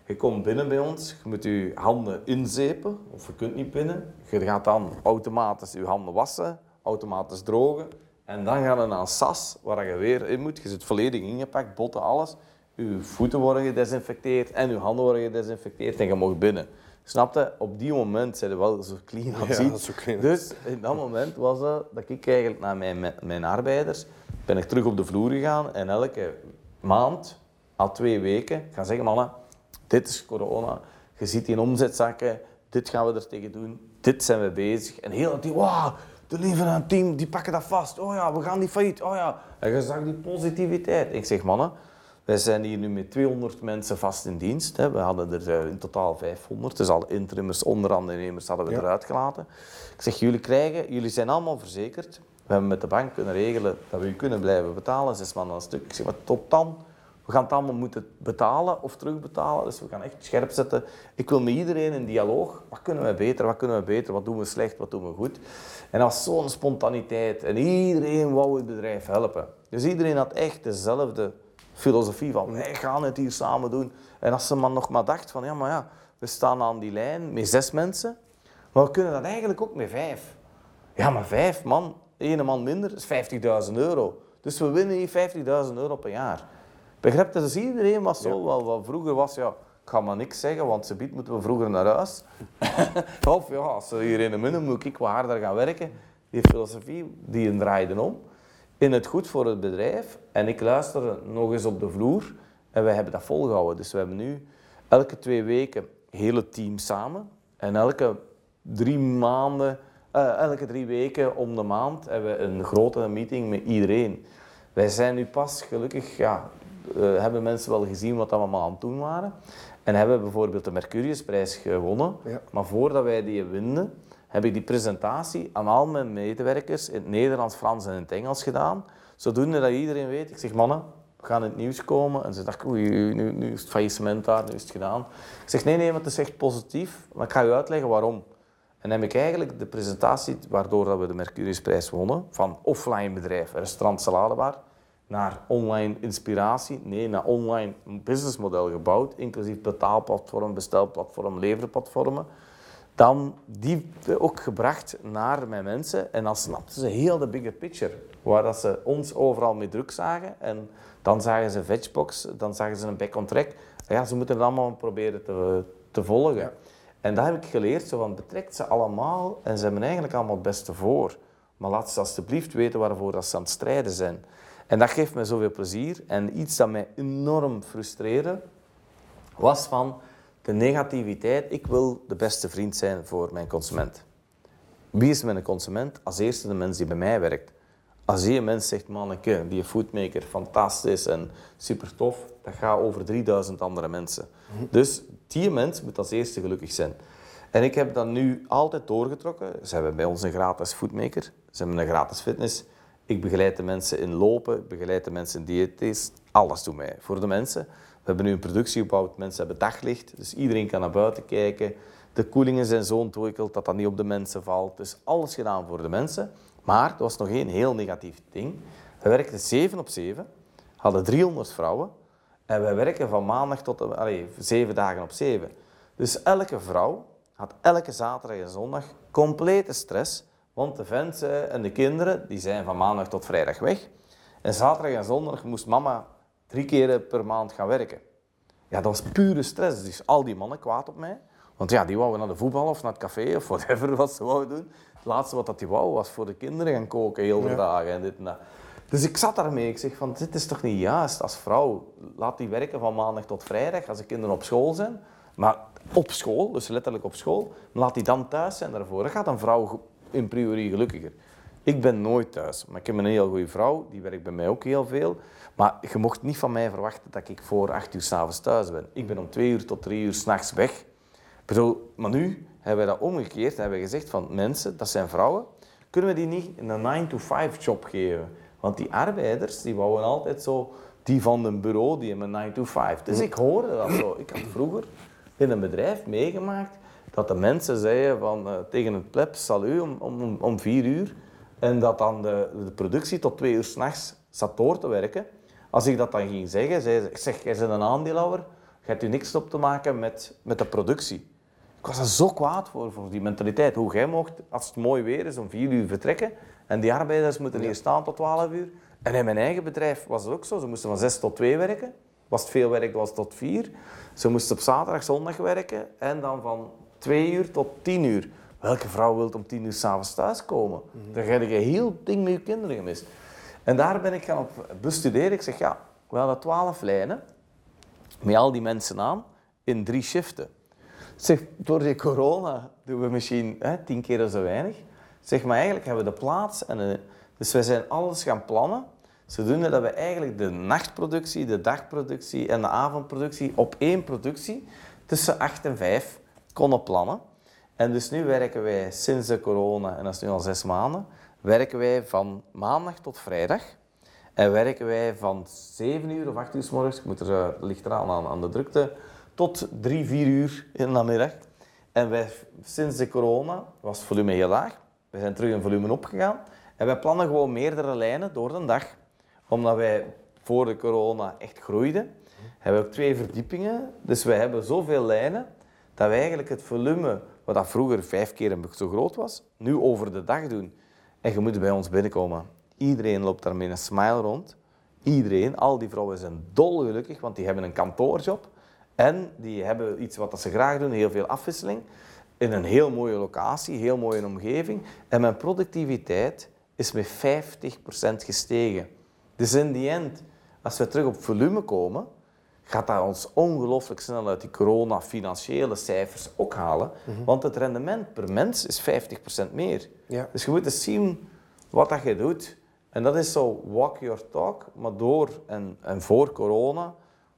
Je komt binnen bij ons, je moet je handen inzepen, of je kunt niet binnen. Je gaat dan automatisch je handen wassen, automatisch drogen. En dan gaan we naar SAS, waar je weer in moet. Je zit volledig ingepakt, botten, alles. Je voeten worden gedesinfecteerd en je handen worden gedesinfecteerd en je mag binnen. Snap je? Op die moment zijn we wel zo clean als Ja, zo clean. Dus in dat moment was het dat ik eigenlijk naar mijn, mijn arbeiders ben ik terug op de vloer gegaan en elke maand, al twee weken, gaan zeggen, mannen, dit is corona, je ziet die omzetzakken, dit gaan we er tegen doen, dit zijn we bezig. En heel team, wauw, de leven aan het team, die pakken dat vast. Oh ja, we gaan die failliet, oh ja. En je zag die positiviteit. Ik zeg, mannen, wij zijn hier nu met 200 mensen vast in dienst. Hè. We hadden er eh, in totaal 500, dus alle interimmers, ondernemers hadden we Ja. eruit gelaten. Ik zeg, jullie krijgen, jullie zijn allemaal verzekerd. We hebben met de bank kunnen regelen dat we u kunnen blijven betalen, zes maanden een stuk. Ik zeg, maar tot dan, we gaan het allemaal moeten betalen of terugbetalen. Dus we gaan echt scherp zetten. Ik wil met iedereen in dialoog. Wat kunnen we beter, wat kunnen we beter, wat doen we slecht, wat doen we goed. En dat was zo'n spontaniteit. En iedereen wou het bedrijf helpen. Dus iedereen had echt dezelfde filosofie van, wij gaan het hier samen doen. En als ze maar nog maar dacht van, ja, maar ja, we staan aan die lijn met zes mensen, maar we kunnen dat eigenlijk ook met vijf. Ja, maar vijf man, één man minder, is 50.000 euro. Dus we winnen hier 50.000 euro per jaar. Begrijp je? Dus iedereen was zo, wel, wat vroeger was, ja, ik ga maar niks zeggen, want ze biedt moeten we vroeger naar huis. of ja, als ze hier in de minnen moet ik wat harder gaan werken. Die filosofie, die draaide om. In het goed voor het bedrijf. En ik luisterde nog eens op de vloer. En wij hebben dat volgehouden. Dus we hebben nu elke twee weken hele team samen. En elke drie maanden, eh, elke drie weken om de maand hebben we een grote meeting met iedereen. Wij zijn nu pas gelukkig, ja, eh, hebben mensen wel gezien wat we allemaal aan het doen waren. En hebben bijvoorbeeld de Mercuriusprijs gewonnen. Ja. Maar voordat wij die winnen, heb ik die presentatie aan al mijn medewerkers in het Nederlands, Frans en in het Engels gedaan. Zodoende dat iedereen weet, ik zeg mannen, we gaan in het nieuws komen. En ze dachten, oei, nu, nu is het faillissement daar, nu is het gedaan. Ik zeg, nee, nee, maar het is echt positief. Maar ik ga u uitleggen waarom. En heb ik eigenlijk de presentatie waardoor dat we de Mercuriusprijs wonnen, van offline bedrijf, restaurant Saladebar, naar online inspiratie, nee, naar online businessmodel gebouwd, inclusief betaalplatform, bestelplatform, leverplatformen. Dan die ook gebracht naar mijn mensen en dan snapten ze heel de bigger picture, waar dat ze ons overal mee druk zagen en dan zagen ze Vegbox, dan zagen ze een back on track. Ja, ze moeten het allemaal proberen te, te volgen. En dat heb ik geleerd, zo van betrekt ze allemaal en ze hebben eigenlijk allemaal het beste voor. Maar laat ze alsjeblieft weten waarvoor dat ze aan het strijden zijn. En dat geeft me zoveel plezier. En iets dat mij enorm frustreerde, was van de negativiteit. Ik wil de beste vriend zijn voor mijn consument. Wie is mijn consument? Als eerste de mens die bij mij werkt. Als die mens zegt, manneke, die foodmaker, fantastisch en super tof, dat gaat over 3000 andere mensen. Dus die mens moet als eerste gelukkig zijn. En ik heb dat nu altijd doorgetrokken. Ze hebben bij ons een gratis foodmaker, ze hebben een gratis fitness. Ik begeleid de mensen in lopen, ik begeleid de mensen in diëtisch. Alles doen wij voor de mensen. We hebben nu een productie gebouwd, mensen hebben daglicht, dus iedereen kan naar buiten kijken. De koelingen zijn zo ontwikkeld dat dat niet op de mensen valt. Dus alles gedaan voor de mensen. Maar er was nog één heel negatief ding. We werkten 7 op 7, hadden 300 vrouwen. En wij werken van maandag tot allee, 7 dagen op 7. Dus elke vrouw had elke zaterdag en zondag complete stress. Want de vent eh, en de kinderen die zijn van maandag tot vrijdag weg. En zaterdag en zondag moest mama drie keer per maand gaan werken. Ja, dat was pure stress. Dus al die mannen kwaad op mij. Want ja, die wouden naar de voetbal of naar het café of whatever wat ze wouden doen. Het laatste wat dat die wou was voor de kinderen gaan koken heel de dagen en dit en dat. Dus ik zat daarmee. Ik zeg van, dit is toch niet juist als vrouw. Laat die werken van maandag tot vrijdag als de kinderen op school zijn. Maar op school, dus letterlijk op school. Maar laat die dan thuis zijn daarvoor. Dan gaat een vrouw in priori gelukkiger. Ik ben nooit thuis, maar ik heb een heel goede vrouw. Die werkt bij mij ook heel veel. Maar je mocht niet van mij verwachten dat ik voor acht uur s'avonds thuis ben. Ik ben om twee uur tot drie uur s'nachts weg. Bedoel, maar nu hebben we dat omgekeerd. Hebben we gezegd van mensen, dat zijn vrouwen, kunnen we die niet een 9-to-5 job geven? Want die arbeiders, die wouden altijd zo, die van een bureau, die hebben een 9 to 5. Dus ik hoorde dat zo. Ik had vroeger in een bedrijf meegemaakt dat de mensen zeiden van, uh, tegen het pleb, salut om, om, om vier uur. En dat dan de, de productie tot twee uur s'nachts zat door te werken. Als ik dat dan ging zeggen, zei ze, ik zeg, jij bent een aandeelhouder, je hebt u niks op te maken met, met de productie. Ik was er zo kwaad voor, voor die mentaliteit. Hoe jij mocht, als het mooi weer is, om vier uur vertrekken. En die arbeiders moeten hier staan tot twaalf uur. En in mijn eigen bedrijf was het ook zo. Ze moesten van zes tot twee werken. Was het veel werk, was het tot vier. Ze moesten op zaterdag, zondag werken. En dan van twee uur tot tien uur. Welke vrouw wil om tien uur s'avonds thuiskomen? Mm Dan heb je heel ding met je kinderen gemist. En daar ben ik gaan op bestuderen. Ik zeg, ja, we hadden twaalf lijnen. Met al die mensen aan. In drie shiften. Zeg, door die corona doen we misschien hè, tien keer zo weinig. Zeg maar, eigenlijk hebben we de plaats. En, dus wij zijn alles gaan plannen. Zodoende dat we eigenlijk de nachtproductie, de dagproductie en de avondproductie op één productie tussen 8 en 5 konden plannen. En dus nu werken wij sinds de corona, en dat is nu al zes maanden, werken wij van maandag tot vrijdag. En werken wij van 7 uur of 8 uur s morgens, ik moet er, eraan aan, aan de drukte, tot 3, 4 uur in de namiddag. En wij, sinds de corona was het volume heel laag. We zijn terug in volume opgegaan. En wij plannen gewoon meerdere lijnen door de dag. Omdat wij voor de corona echt groeiden, hebben we ook twee verdiepingen. Dus wij hebben zoveel lijnen dat wij eigenlijk het volume, wat dat vroeger vijf keer zo groot was, nu over de dag doen. En je moet bij ons binnenkomen. Iedereen loopt daar met een smile rond. Iedereen, al die vrouwen zijn dolgelukkig, want die hebben een kantoorjob. En die hebben iets wat ze graag doen, heel veel afwisseling. In een heel mooie locatie, heel mooie omgeving. En mijn productiviteit is met 50% gestegen. Dus in die end, als we terug op volume komen, gaat dat ons ongelooflijk snel uit die corona-financiële cijfers ook halen. Mhm. Want het rendement per mens is 50% meer. Ja. Dus je moet eens zien wat dat je doet. En dat is zo walk your talk. Maar door en, en voor corona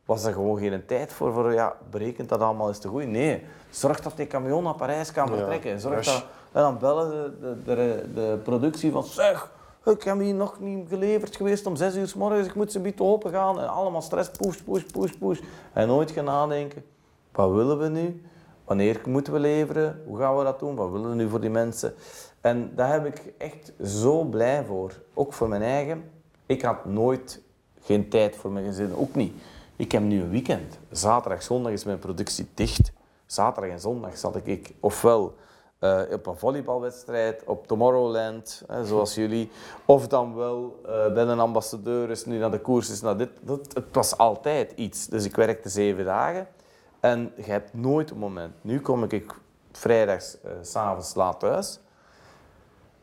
was er gewoon geen tijd voor, voor ja, berekent dat allemaal eens te goed. Nee, zorg dat die camion naar Parijs kan vertrekken. Zorg dat, en dan bellen de, de, de, de productie van, zeg, ik heb hier nog niet geleverd geweest om zes uur s morgens, ik moet ze bieden open gaan. En allemaal stress, push, push, push, push. En nooit gaan nadenken, wat willen we nu? Wanneer moeten we leveren? Hoe gaan we dat doen? Wat willen we nu voor die mensen? En daar heb ik echt zo blij voor. Ook voor mijn eigen. Ik had nooit geen tijd voor mijn gezin, ook niet. Ik heb nu een weekend. Zaterdag, zondag is mijn productie dicht. Zaterdag en zondag zat ik ofwel uh, op een volleybalwedstrijd, op Tomorrowland, zoals jullie. Of dan wel uh, bij een ambassadeur, is nu naar de koers, is naar dit. Dat, het was altijd iets. Dus ik werkte zeven dagen. En je hebt nooit een moment. Nu kom ik vrijdags, uh, s'avonds laat thuis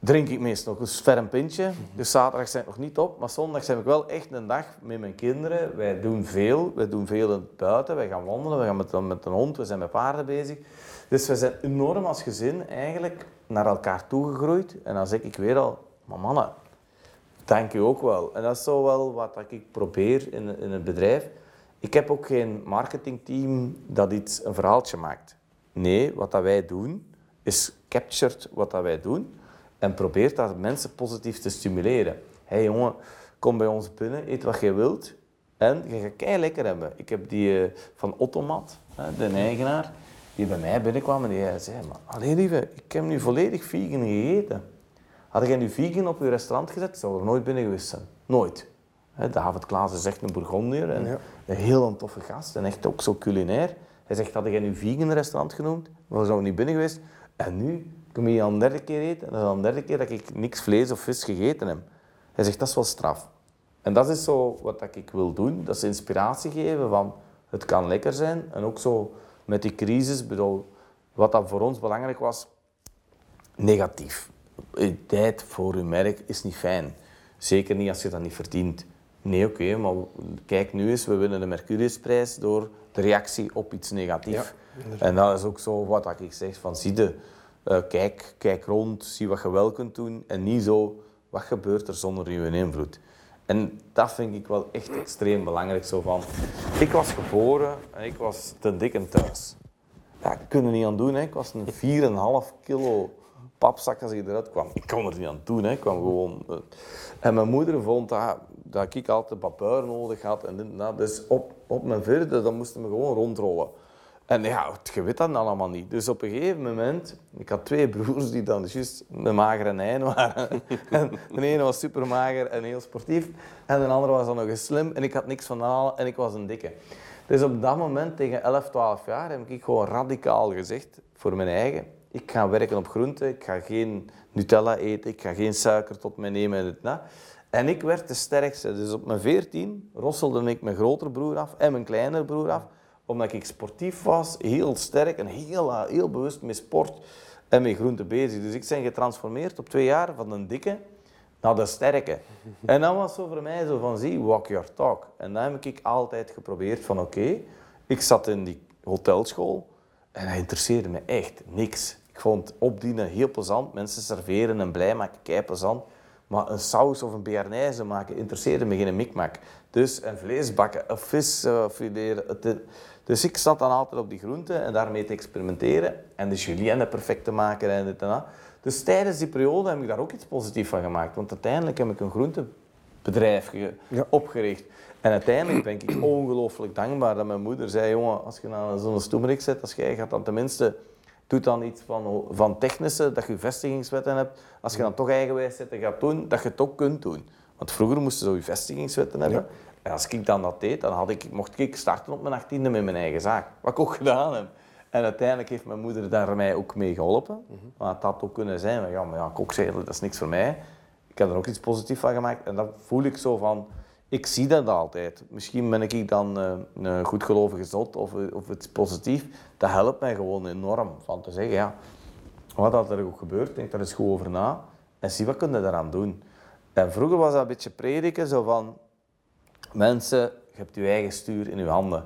drink ik meestal een ferm pintje. Dus zaterdag zijn ik nog niet op, maar zondag zijn ik wel echt een dag met mijn kinderen. Wij doen veel, wij doen veel buiten, wij gaan wandelen, we gaan met, met een hond, we zijn met paarden bezig. Dus we zijn enorm als gezin eigenlijk naar elkaar toegegroeid. En dan zeg ik weer al, maar mannen, dank u ook wel. En dat is zo wel wat ik probeer in, in het bedrijf. Ik heb ook geen marketingteam dat iets een verhaaltje maakt. Nee, wat dat wij doen, is captured wat dat wij doen en probeert dat mensen positief te stimuleren. Hé hey jongen, kom bij ons binnen, eet wat je wilt en je gaat kei lekker hebben. Ik heb die uh, van Ottomat, de eigenaar, die bij mij binnenkwam en die zei, maar alleen lieve, ik heb nu volledig vegan gegeten. Had jij nu vegan op je restaurant gezet, zou er nooit binnen geweest zijn. Nooit. David Klaas is echt een Bourgondier en een heel een toffe gast en echt ook zo culinair. Hij zegt, had jij nu vegan restaurant genoemd, dan zou niet binnen geweest. En nu kom je al een derde keer eten en dan al een derde keer dat ik niks vlees of vis gegeten heb. Hij zegt, dat is wel straf. En dat is zo wat ik wil doen, dat is inspiratie geven van het kan lekker zijn. En ook zo met die crisis, bedoel, wat dat voor ons belangrijk was, negatief. Tijd voor uw merk is niet fijn. Zeker niet als je dat niet verdient. Nee, oké, maar kijk nu eens, we winnen de Mercuriusprijs door de reactie op iets negatiefs. en dat is ook zo wat ik zeg, van zie de, uh, kijk, kijk rond, zie wat je wel kunt doen en niet zo, wat gebeurt er zonder uw invloed. En dat vind ik wel echt extreem belangrijk. Zo van, ik was geboren en ik was te dik en thuis. Ja, er niet aan doen. Hè. Ik was een 4,5 kilo papzak als ik eruit kwam. Ik kon er niet aan doen, hè. ik kwam gewoon... eh. En mijn moeder vond dat, dat ik altijd papuur nodig had. En dat. Dus op, op mijn vierde, dan moesten we gewoon rondrollen. En ja, je weet dat allemaal niet. Dus op een gegeven moment, ik had twee broers die dan juist een magere nijn waren. En de ene was super mager en heel sportief. En de andere was dan nog eens slim. En ik had niks van allen en ik was een dikke. Dus op dat moment, tegen 11, 12 jaar, heb ik gewoon radicaal gezegd, voor mijn eigen, ik ga werken op groenten, ik ga geen Nutella eten, ik ga geen suiker tot mij nemen en en dat. En ik werd de sterkste. Dus op mijn 14 rosselde ik mijn grotere broer af en mijn kleinere broer af omdat ik sportief was, heel sterk en heel, eh, heel bewust met sport en met groente bezig. Dus ik ben getransformeerd op twee jaar van een dikke naar de sterke. En dat was zo voor mij zo van, zie, walk your talk. En dan heb ik altijd geprobeerd van, oké, ik zat in die hotelschool en dat interesseerde me echt niks. Ik vond opdienen heel plezant, mensen serveren en blij maken, kei plezant. Maar een saus of een bearnaise maken interesseerde me geen mikmak. Dus een vlees bakken, een vis uh, fileren. het- Dus ik zat dan altijd op die groenten en daarmee te experimenteren. En de julienne perfect te maken en dit en dat. Dus tijdens die periode heb ik daar ook iets positiefs van gemaakt. Want uiteindelijk heb ik een groentebedrijf Ja. opgericht. En uiteindelijk ben ik ongelooflijk dankbaar dat mijn moeder zei, jongen, als je naar zo'n stoemerik zit, als jij gaat dan tenminste, doe dan iets van, van technische, dat je vestigingswetten hebt. Als je dan toch eigenwijs zit en gaat doen, dat je het ook kunt doen. Want vroeger moesten ze zo je vestigingswetten hebben. En als ik dan dat deed, dan had ik, mocht ik starten op mijn achttiende met mijn eigen zaak. Wat ik ook gedaan heb. En uiteindelijk heeft mijn moeder daar mij ook mee geholpen. Maar het had ook kunnen zijn, van, ja, maar ja, dat is niks voor mij. Ik heb er ook iets positiefs van gemaakt. En dat voel ik zo van, ik zie dat altijd. Misschien ben ik dan eh, een goedgelovige zot of, of iets positief. Dat helpt mij gewoon enorm. Van te zeggen, ja, wat dat er ook gebeurt, denk daar eens goed over na. En zie wat kun je daaraan doen. En vroeger was dat een beetje prediken, zo van... Mensen, je hebt je eigen stuur in je handen.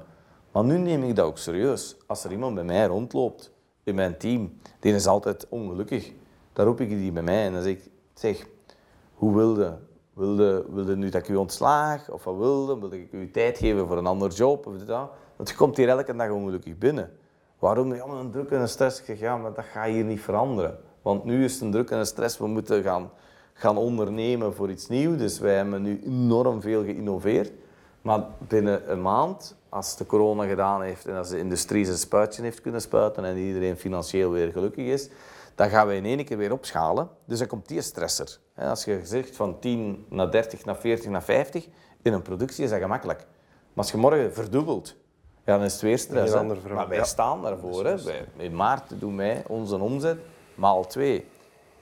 Maar nu neem ik dat ook serieus. Als er iemand bij mij rondloopt, in mijn team, die is altijd ongelukkig. Dan roep ik die bij mij en dan zeg ik, zeg, hoe wilde? Wilde, wilde nu dat ik u ontslaag? Of wat wilde? Wilde ik u tijd geven voor een ander job? Of? Want je komt hier elke dag ongelukkig binnen. Waarom? Ja, een druk en een stress. Ik zeg, ja, maar dat gaat hier niet veranderen. Want nu is het een druk en een stress. We moeten gaan, gaan ondernemen voor iets nieuws. Dus wij hebben nu enorm veel geïnnoveerd. Maar binnen een maand, als de corona gedaan heeft en als de industrie zijn spuitje heeft kunnen spuiten en iedereen financieel weer gelukkig is, dan gaan we in één keer weer opschalen. Dus dan komt die stresser. Als je zegt van 10 naar 30 naar 40 naar 50, in een productie is dat gemakkelijk. Maar als je morgen verdubbelt, ja, dan is het weer stress. Maar wij Ja. staan daarvoor. Hè. Wij- in maart doen wij onze omzet maal twee.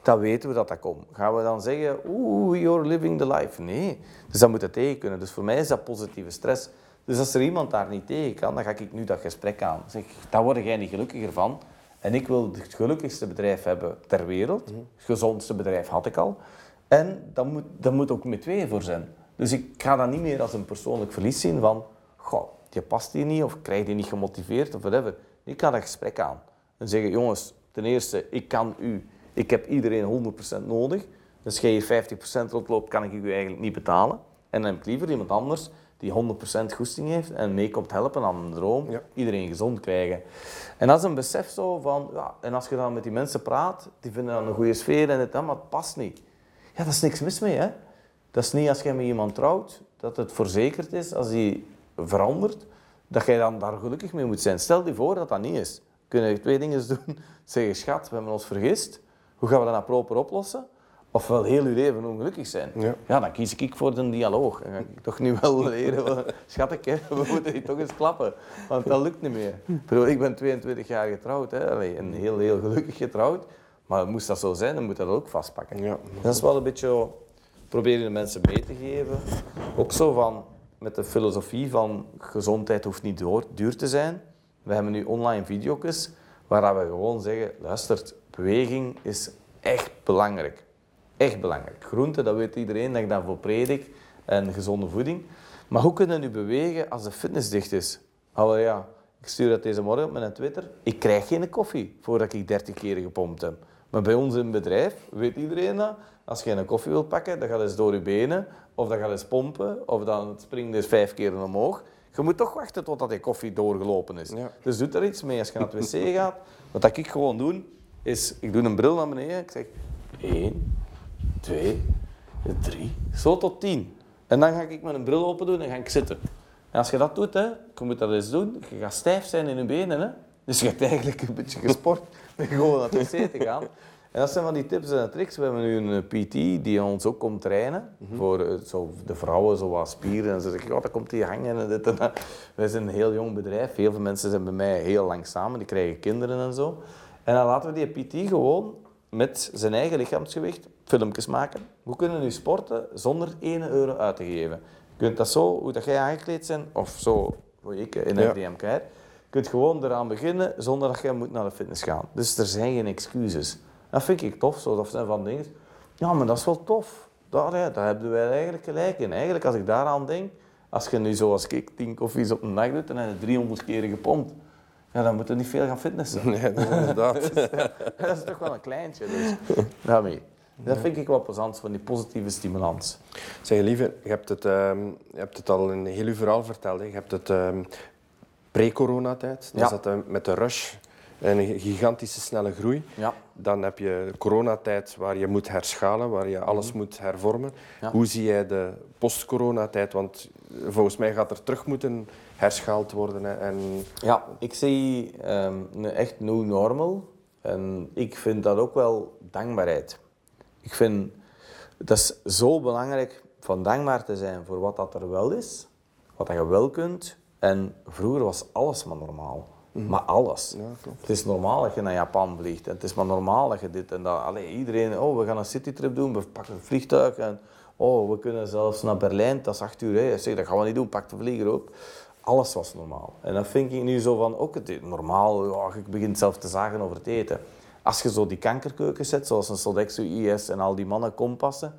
Dan weten we dat dat komt. Gaan we dan zeggen, oeh, you're living the life? Nee. Dus dat moet het tegen kunnen. Dus voor mij is dat positieve stress. Dus als er iemand daar niet tegen kan, dan ga ik nu dat gesprek aan. Zeg, daar word jij niet gelukkiger van. En ik wil het gelukkigste bedrijf hebben ter wereld. Het gezondste bedrijf had ik al. En dat moet, dat moet ook met tweeën voor zijn. Dus ik ga dat niet meer als een persoonlijk verlies zien van... Goh, je past hier niet of krijg die niet gemotiveerd of whatever. Ik ga dat gesprek aan. En zeggen, jongens, ten eerste, ik kan u... Ik heb iedereen 100% nodig. Dus als jij hier 50% rondloopt, kan ik u eigenlijk niet betalen. En dan heb ik liever iemand anders die 100% goesting heeft en mee komt helpen aan een droom. Ja. Iedereen gezond krijgen. En dat is een besef zo van... Ja, en als je dan met die mensen praat, die vinden dan een goede sfeer en het dan, maar het past niet. Ja, daar is niks mis mee, hè. Dat is niet als jij met iemand trouwt, dat het verzekerd is als die verandert, dat jij dan daar gelukkig mee moet zijn. Stel je voor dat dat niet is. Kun je twee dingen doen. Zeggen, schat, we hebben ons vergist. Hoe gaan we dat nou proper oplossen? Ofwel heel je leven ongelukkig zijn. Ja. dan kies ik voor de dialoog. Dan ga ik toch nu wel leren, van, schatje, we moeten die toch eens klappen. Want dat lukt niet meer. Ik ik ben 22 jaar getrouwd, hè. En heel, heel gelukkig getrouwd. Maar moest dat zo zijn, dan moet dat ook vastpakken. Ja. Dat is wel een beetje proberen de mensen mee te geven. Ook zo van met de filosofie van gezondheid hoeft niet door, duur te zijn. We hebben nu online video's waar we gewoon zeggen, luister, beweging is echt belangrijk. Echt belangrijk. Groente, dat weet iedereen dat ik daarvoor predik. En gezonde voeding. Maar hoe kunnen we nu bewegen als de fitness dicht is? Allee, ja, ik stuur dat deze morgen op mijn Twitter. Ik krijg geen koffie voordat ik 30 keer gepompt heb. Maar bij ons in het bedrijf weet iedereen dat. Als je een koffie wilt pakken, dan gaat het eens door je benen. Of dan gaat het eens pompen. Of dan springt het vijf keer omhoog. Je moet toch wachten totdat die koffie doorgelopen is. Ja. Dus doe er iets mee als je naar het wc gaat. Wat dat ik gewoon doe, is, ik doe een bril naar beneden. Ik zeg 1, 2, 3, zo tot 10. En dan ga ik mijn bril open doen en ga ik zitten. En als je dat doet, hè, je moet dat eens doen, je gaat stijf zijn in je benen. Hè. Dus je hebt eigenlijk een beetje gesport met gewoon naar de wc te gaan. En dat zijn van die tips en tricks. We hebben nu een eh, PT die ons ook komt trainen. Voor eh, zo, de vrouwen, zo wat spieren. En ze zeggen, oh, dat komt die hangen en dit en dat. Wij zijn een heel jong bedrijf. Heel veel mensen zijn bij mij heel lang samen. Die krijgen kinderen en zo. En dan laten we die PT gewoon met zijn eigen lichaamsgewicht filmpjes maken. Hoe kunnen nu sporten zonder 1 euro uit te geven? Je kunt dat zo, hoe dat jij aangekleed bent, of zo, hoe ik in Ja. FDMK. Je kunt gewoon eraan beginnen zonder dat je moet naar de fitness gaan. Dus er zijn geen excuses. Dat vind ik tof, zo. dat zijn van dingen. Ja, maar dat is wel tof. Daar, hè, daar hebben wij eigenlijk gelijk in. Eigenlijk, als ik daaraan denk, als je nu zoals ik 10 koffies op een dag doet, dan heb je 300 keer gepompt. Ja, dan moet je niet veel gaan fitnessen. Nee, dat is inderdaad. dat is toch wel een kleintje. Dus. Daarmee. Dat vind ik wel plezant, van die positieve stimulans. Zeg lieve, je hebt het, ehm, je hebt het al in heel uw verhaal verteld. Hè. Je hebt het ehm, pre-coronatijd. Dan Ja. zat je met de rush en een gigantische snelle groei. Ja. Dan heb je de coronatijd waar je moet herschalen, waar je alles moet hervormen. Mhm. Ja. Hoe zie jij de post-coronatijd? Want volgens mij gaat er terug moeten herschaald worden. En Ja, ik zie ehm, een echt new normal. En ik vind dat ook wel dankbaarheid. Ik vind dat is zo belangrijk van dankbaar te zijn voor wat dat er wel is, wat dat je wel kunt. En vroeger was alles maar normaal. Maar alles. Ja, klopt. Het is normaal dat je naar Japan vliegt. En het is maar normaal dat je dit en dat. Allee, iedereen, oh, we gaan een citytrip doen, we pakken een vliegtuig. En oh, we kunnen zelfs naar Berlijn, dat is acht uur. Hè. Zeg, dat gaan we niet doen, pak de vlieger op. Alles was normaal. En dat vind ik nu zo van, ook het normaal, ja, je begint zelf te zagen over het eten. Als je zo die kankerkeukens zet, zoals een Sodexo IS en al die mannen kompassen,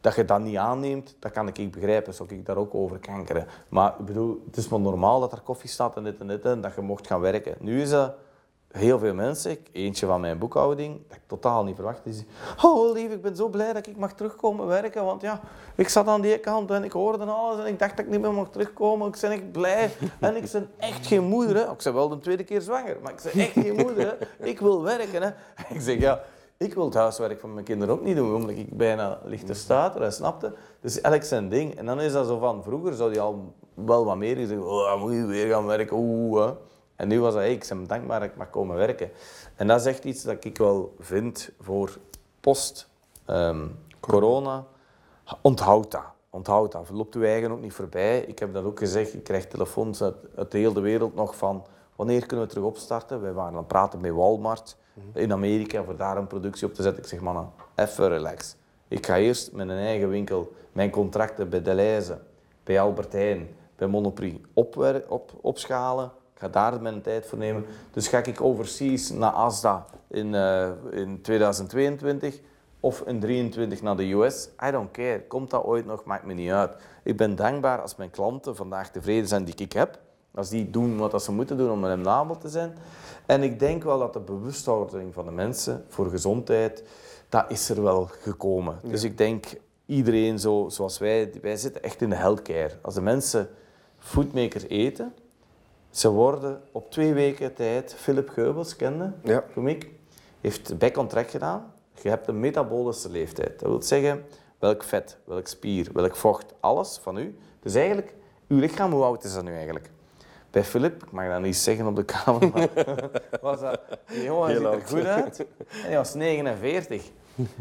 dat je dat niet aanneemt, dat kan ik begrijpen. Zou ik daar ook over kankeren. Maar ik bedoel, het is maar normaal dat er koffie staat en dit en dit en dat je mocht gaan werken. Nu is heel veel mensen, eentje van mijn boekhouding, dat ik totaal niet verwacht, die zegt, oh lief, ik ben zo blij dat ik mag terugkomen werken, want ja, ik zat aan die kant en ik hoorde alles en ik dacht dat ik niet meer mag terugkomen. Ik ben echt blij en ik ben echt geen moeder. Hè. Ik ben wel de tweede keer zwanger, maar ik ben echt geen moeder. Hè. Ik wil werken. Hè. Ik zeg, ja, ik wil het huiswerk van mijn kinderen ook niet doen, omdat ik bijna ligt te stuiteren, snapte? Dus elk zijn ding. En dan is dat zo van, vroeger zou die al wel wat meer zeggen, oh, dan moet je weer gaan werken, oeh. En nu was dat, hey, ik ben dankbaar dat ik mag komen werken. En dat is echt iets dat ik wel vind voor post ehm, corona. Onthoud dat. Onthoud dat. Loopt uw eigen ook niet voorbij. Ik heb dat ook gezegd. Ik krijg telefoons uit, uit de hele wereld nog van wanneer kunnen we terug opstarten. Wij waren aan het praten met Walmart in Amerika voor daar een productie op te zetten. Ik zeg, mannen, even relax. Ik ga eerst met een eigen winkel mijn contracten bij Deleuze, bij Albert Heijn, bij Monoprix opwer- op, opschalen. Ga daar mijn tijd voor nemen. Dus ga ik overseas naar Asda in, eh, in 2022 of in 23 naar de US. I don't care. Komt dat ooit nog, maakt me niet uit. Ik ben dankbaar als mijn klanten vandaag tevreden zijn die ik heb. Als die doen wat ze moeten doen om rendabel te zijn. En ik denk wel dat de bewustwording van de mensen voor gezondheid, dat is er wel gekomen. Dus ik denk, iedereen zo, zoals wij, wij zitten echt in de healthcare. Als de mensen foodmakers eten, ze worden op twee weken tijd, Philip Geubels kende, Ja. komiek, heeft back-on-track gedaan. Je hebt een metabolische leeftijd. Dat wil zeggen, welk vet, welk spier, welk vocht, alles van u. Dus eigenlijk, uw lichaam, hoe oud is dat nu eigenlijk? Bij Philip, ik mag dat niet zeggen op de kamer, maar was dat, die jongen ziet er goed uit. En die was 49.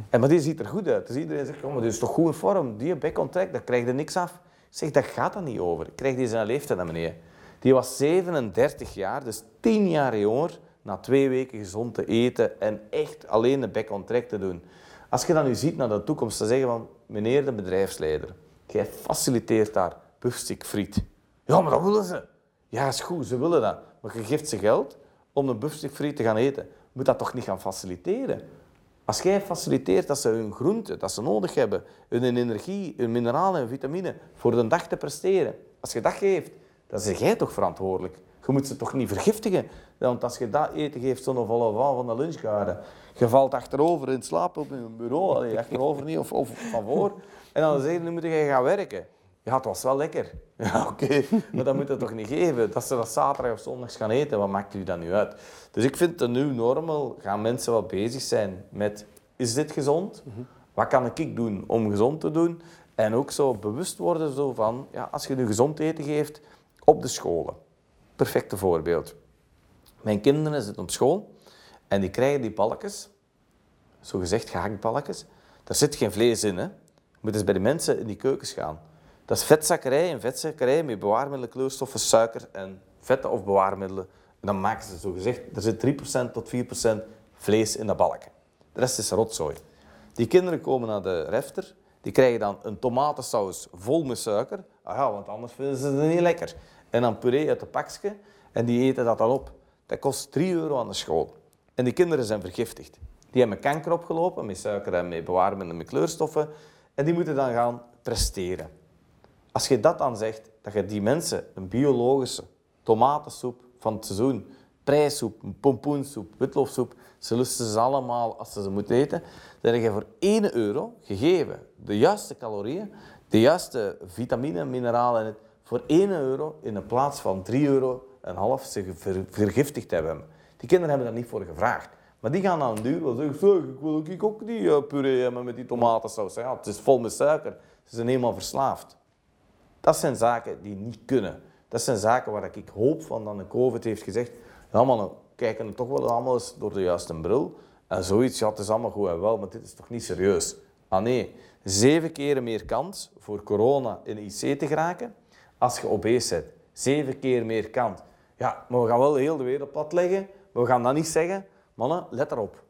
En, maar die ziet er goed uit. Dus iedereen zegt, oh, maar die is toch goed in vorm. Die back-on-track, daar krijg je niks af. Ik zeg, daar gaat dat niet over. Ik krijg die zijn leeftijd naar beneden. Die was 37 jaar, dus 10 jaar jonger, na twee weken gezond te eten en echt alleen de back-on-track te doen. Als je dan nu ziet naar de toekomst, te zeggen van, meneer de bedrijfsleider, jij faciliteert daar buffstuk friet. Ja, maar dat willen ze. Ja, is goed, ze willen dat. Maar je geeft ze geld om een buffstuk friet te gaan eten. Moet dat toch niet gaan faciliteren? Als jij faciliteert dat ze hun groenten, dat ze nodig hebben, hun energie, hun mineralen en vitamine voor de dag te presteren. Als je dat geeft, dan zeg jij toch verantwoordelijk. Je moet ze toch niet vergiftigen. Want als je dat eten geeft, zo'n volle van van de lunchgarde, je valt achterover in slaap op je bureau, allee, achterover niet of, of van voor. En dan zeg je, nu moet je gaan werken. Ja, het was wel lekker. Ja, oké, maar dat moet je toch niet geven. Dat ze dat zaterdag of zondag gaan eten, wat maakt u dat nu uit? Dus ik vind het nu normaal, gaan mensen wel bezig zijn met, is dit gezond? Wat kan ik doen om gezond te doen? En ook zo bewust worden zo van, ja, als je nu gezond eten geeft op de scholen. Perfecte voorbeeld. Mijn kinderen zitten op school en die krijgen die balkjes, zo gezegd gehaktbalkjes. Daar zit geen vlees in, hè. Je moet eens bij de mensen in die keukens gaan. Dat is vetzakkerij en vetzakkerij met bewaarmiddelen, kleurstoffen, suiker en vetten of bewaarmiddelen. En dan maken ze zo gezegd, er zit 3% tot 4% vlees in dat balken. De rest is rotzooi. Die kinderen komen naar de refter, die krijgen dan een tomatensaus vol met suiker. Ah ja, want anders vinden ze het niet lekker. En dan puree uit de pakje en die eten dat dan op. Dat kost 3 euro aan de school. En die kinderen zijn vergiftigd. Die hebben kanker opgelopen met suiker en met bewaarmiddelen en met kleurstoffen. En die moeten dan gaan presteren. Als je dat dan zegt, dat je die mensen een biologische tomatensoep van het seizoen, prijssoep, pompoensoep, witloofsoep, ze lusten ze allemaal als ze ze moeten eten, dan heb je voor 1 euro gegeven de juiste calorieën, de juiste vitamine, mineralen in het, voor 1 euro in de plaats van 3 euro en half ze vergiftigd hebben. Die kinderen hebben daar niet voor gevraagd. Maar die gaan dan duur wel zeggen, ik wil ook, die uh, puree hebben met die tomatensaus. Ja, het is vol met suiker. Ze zijn helemaal verslaafd. Dat zijn zaken die niet kunnen. Dat zijn zaken waar ik hoop van dat de COVID heeft gezegd, ja man, kijken het toch wel allemaal eens door de juiste bril. En zoiets, ja, het is allemaal goed en wel, maar dit is toch niet serieus. Ah nee, zeven keren meer kans voor corona in de IC te geraken als je obese bent. Zeven keer meer kans. Ja, maar we gaan wel heel de wereld plat leggen. Maar we gaan dat niet zeggen. Mannen, let erop.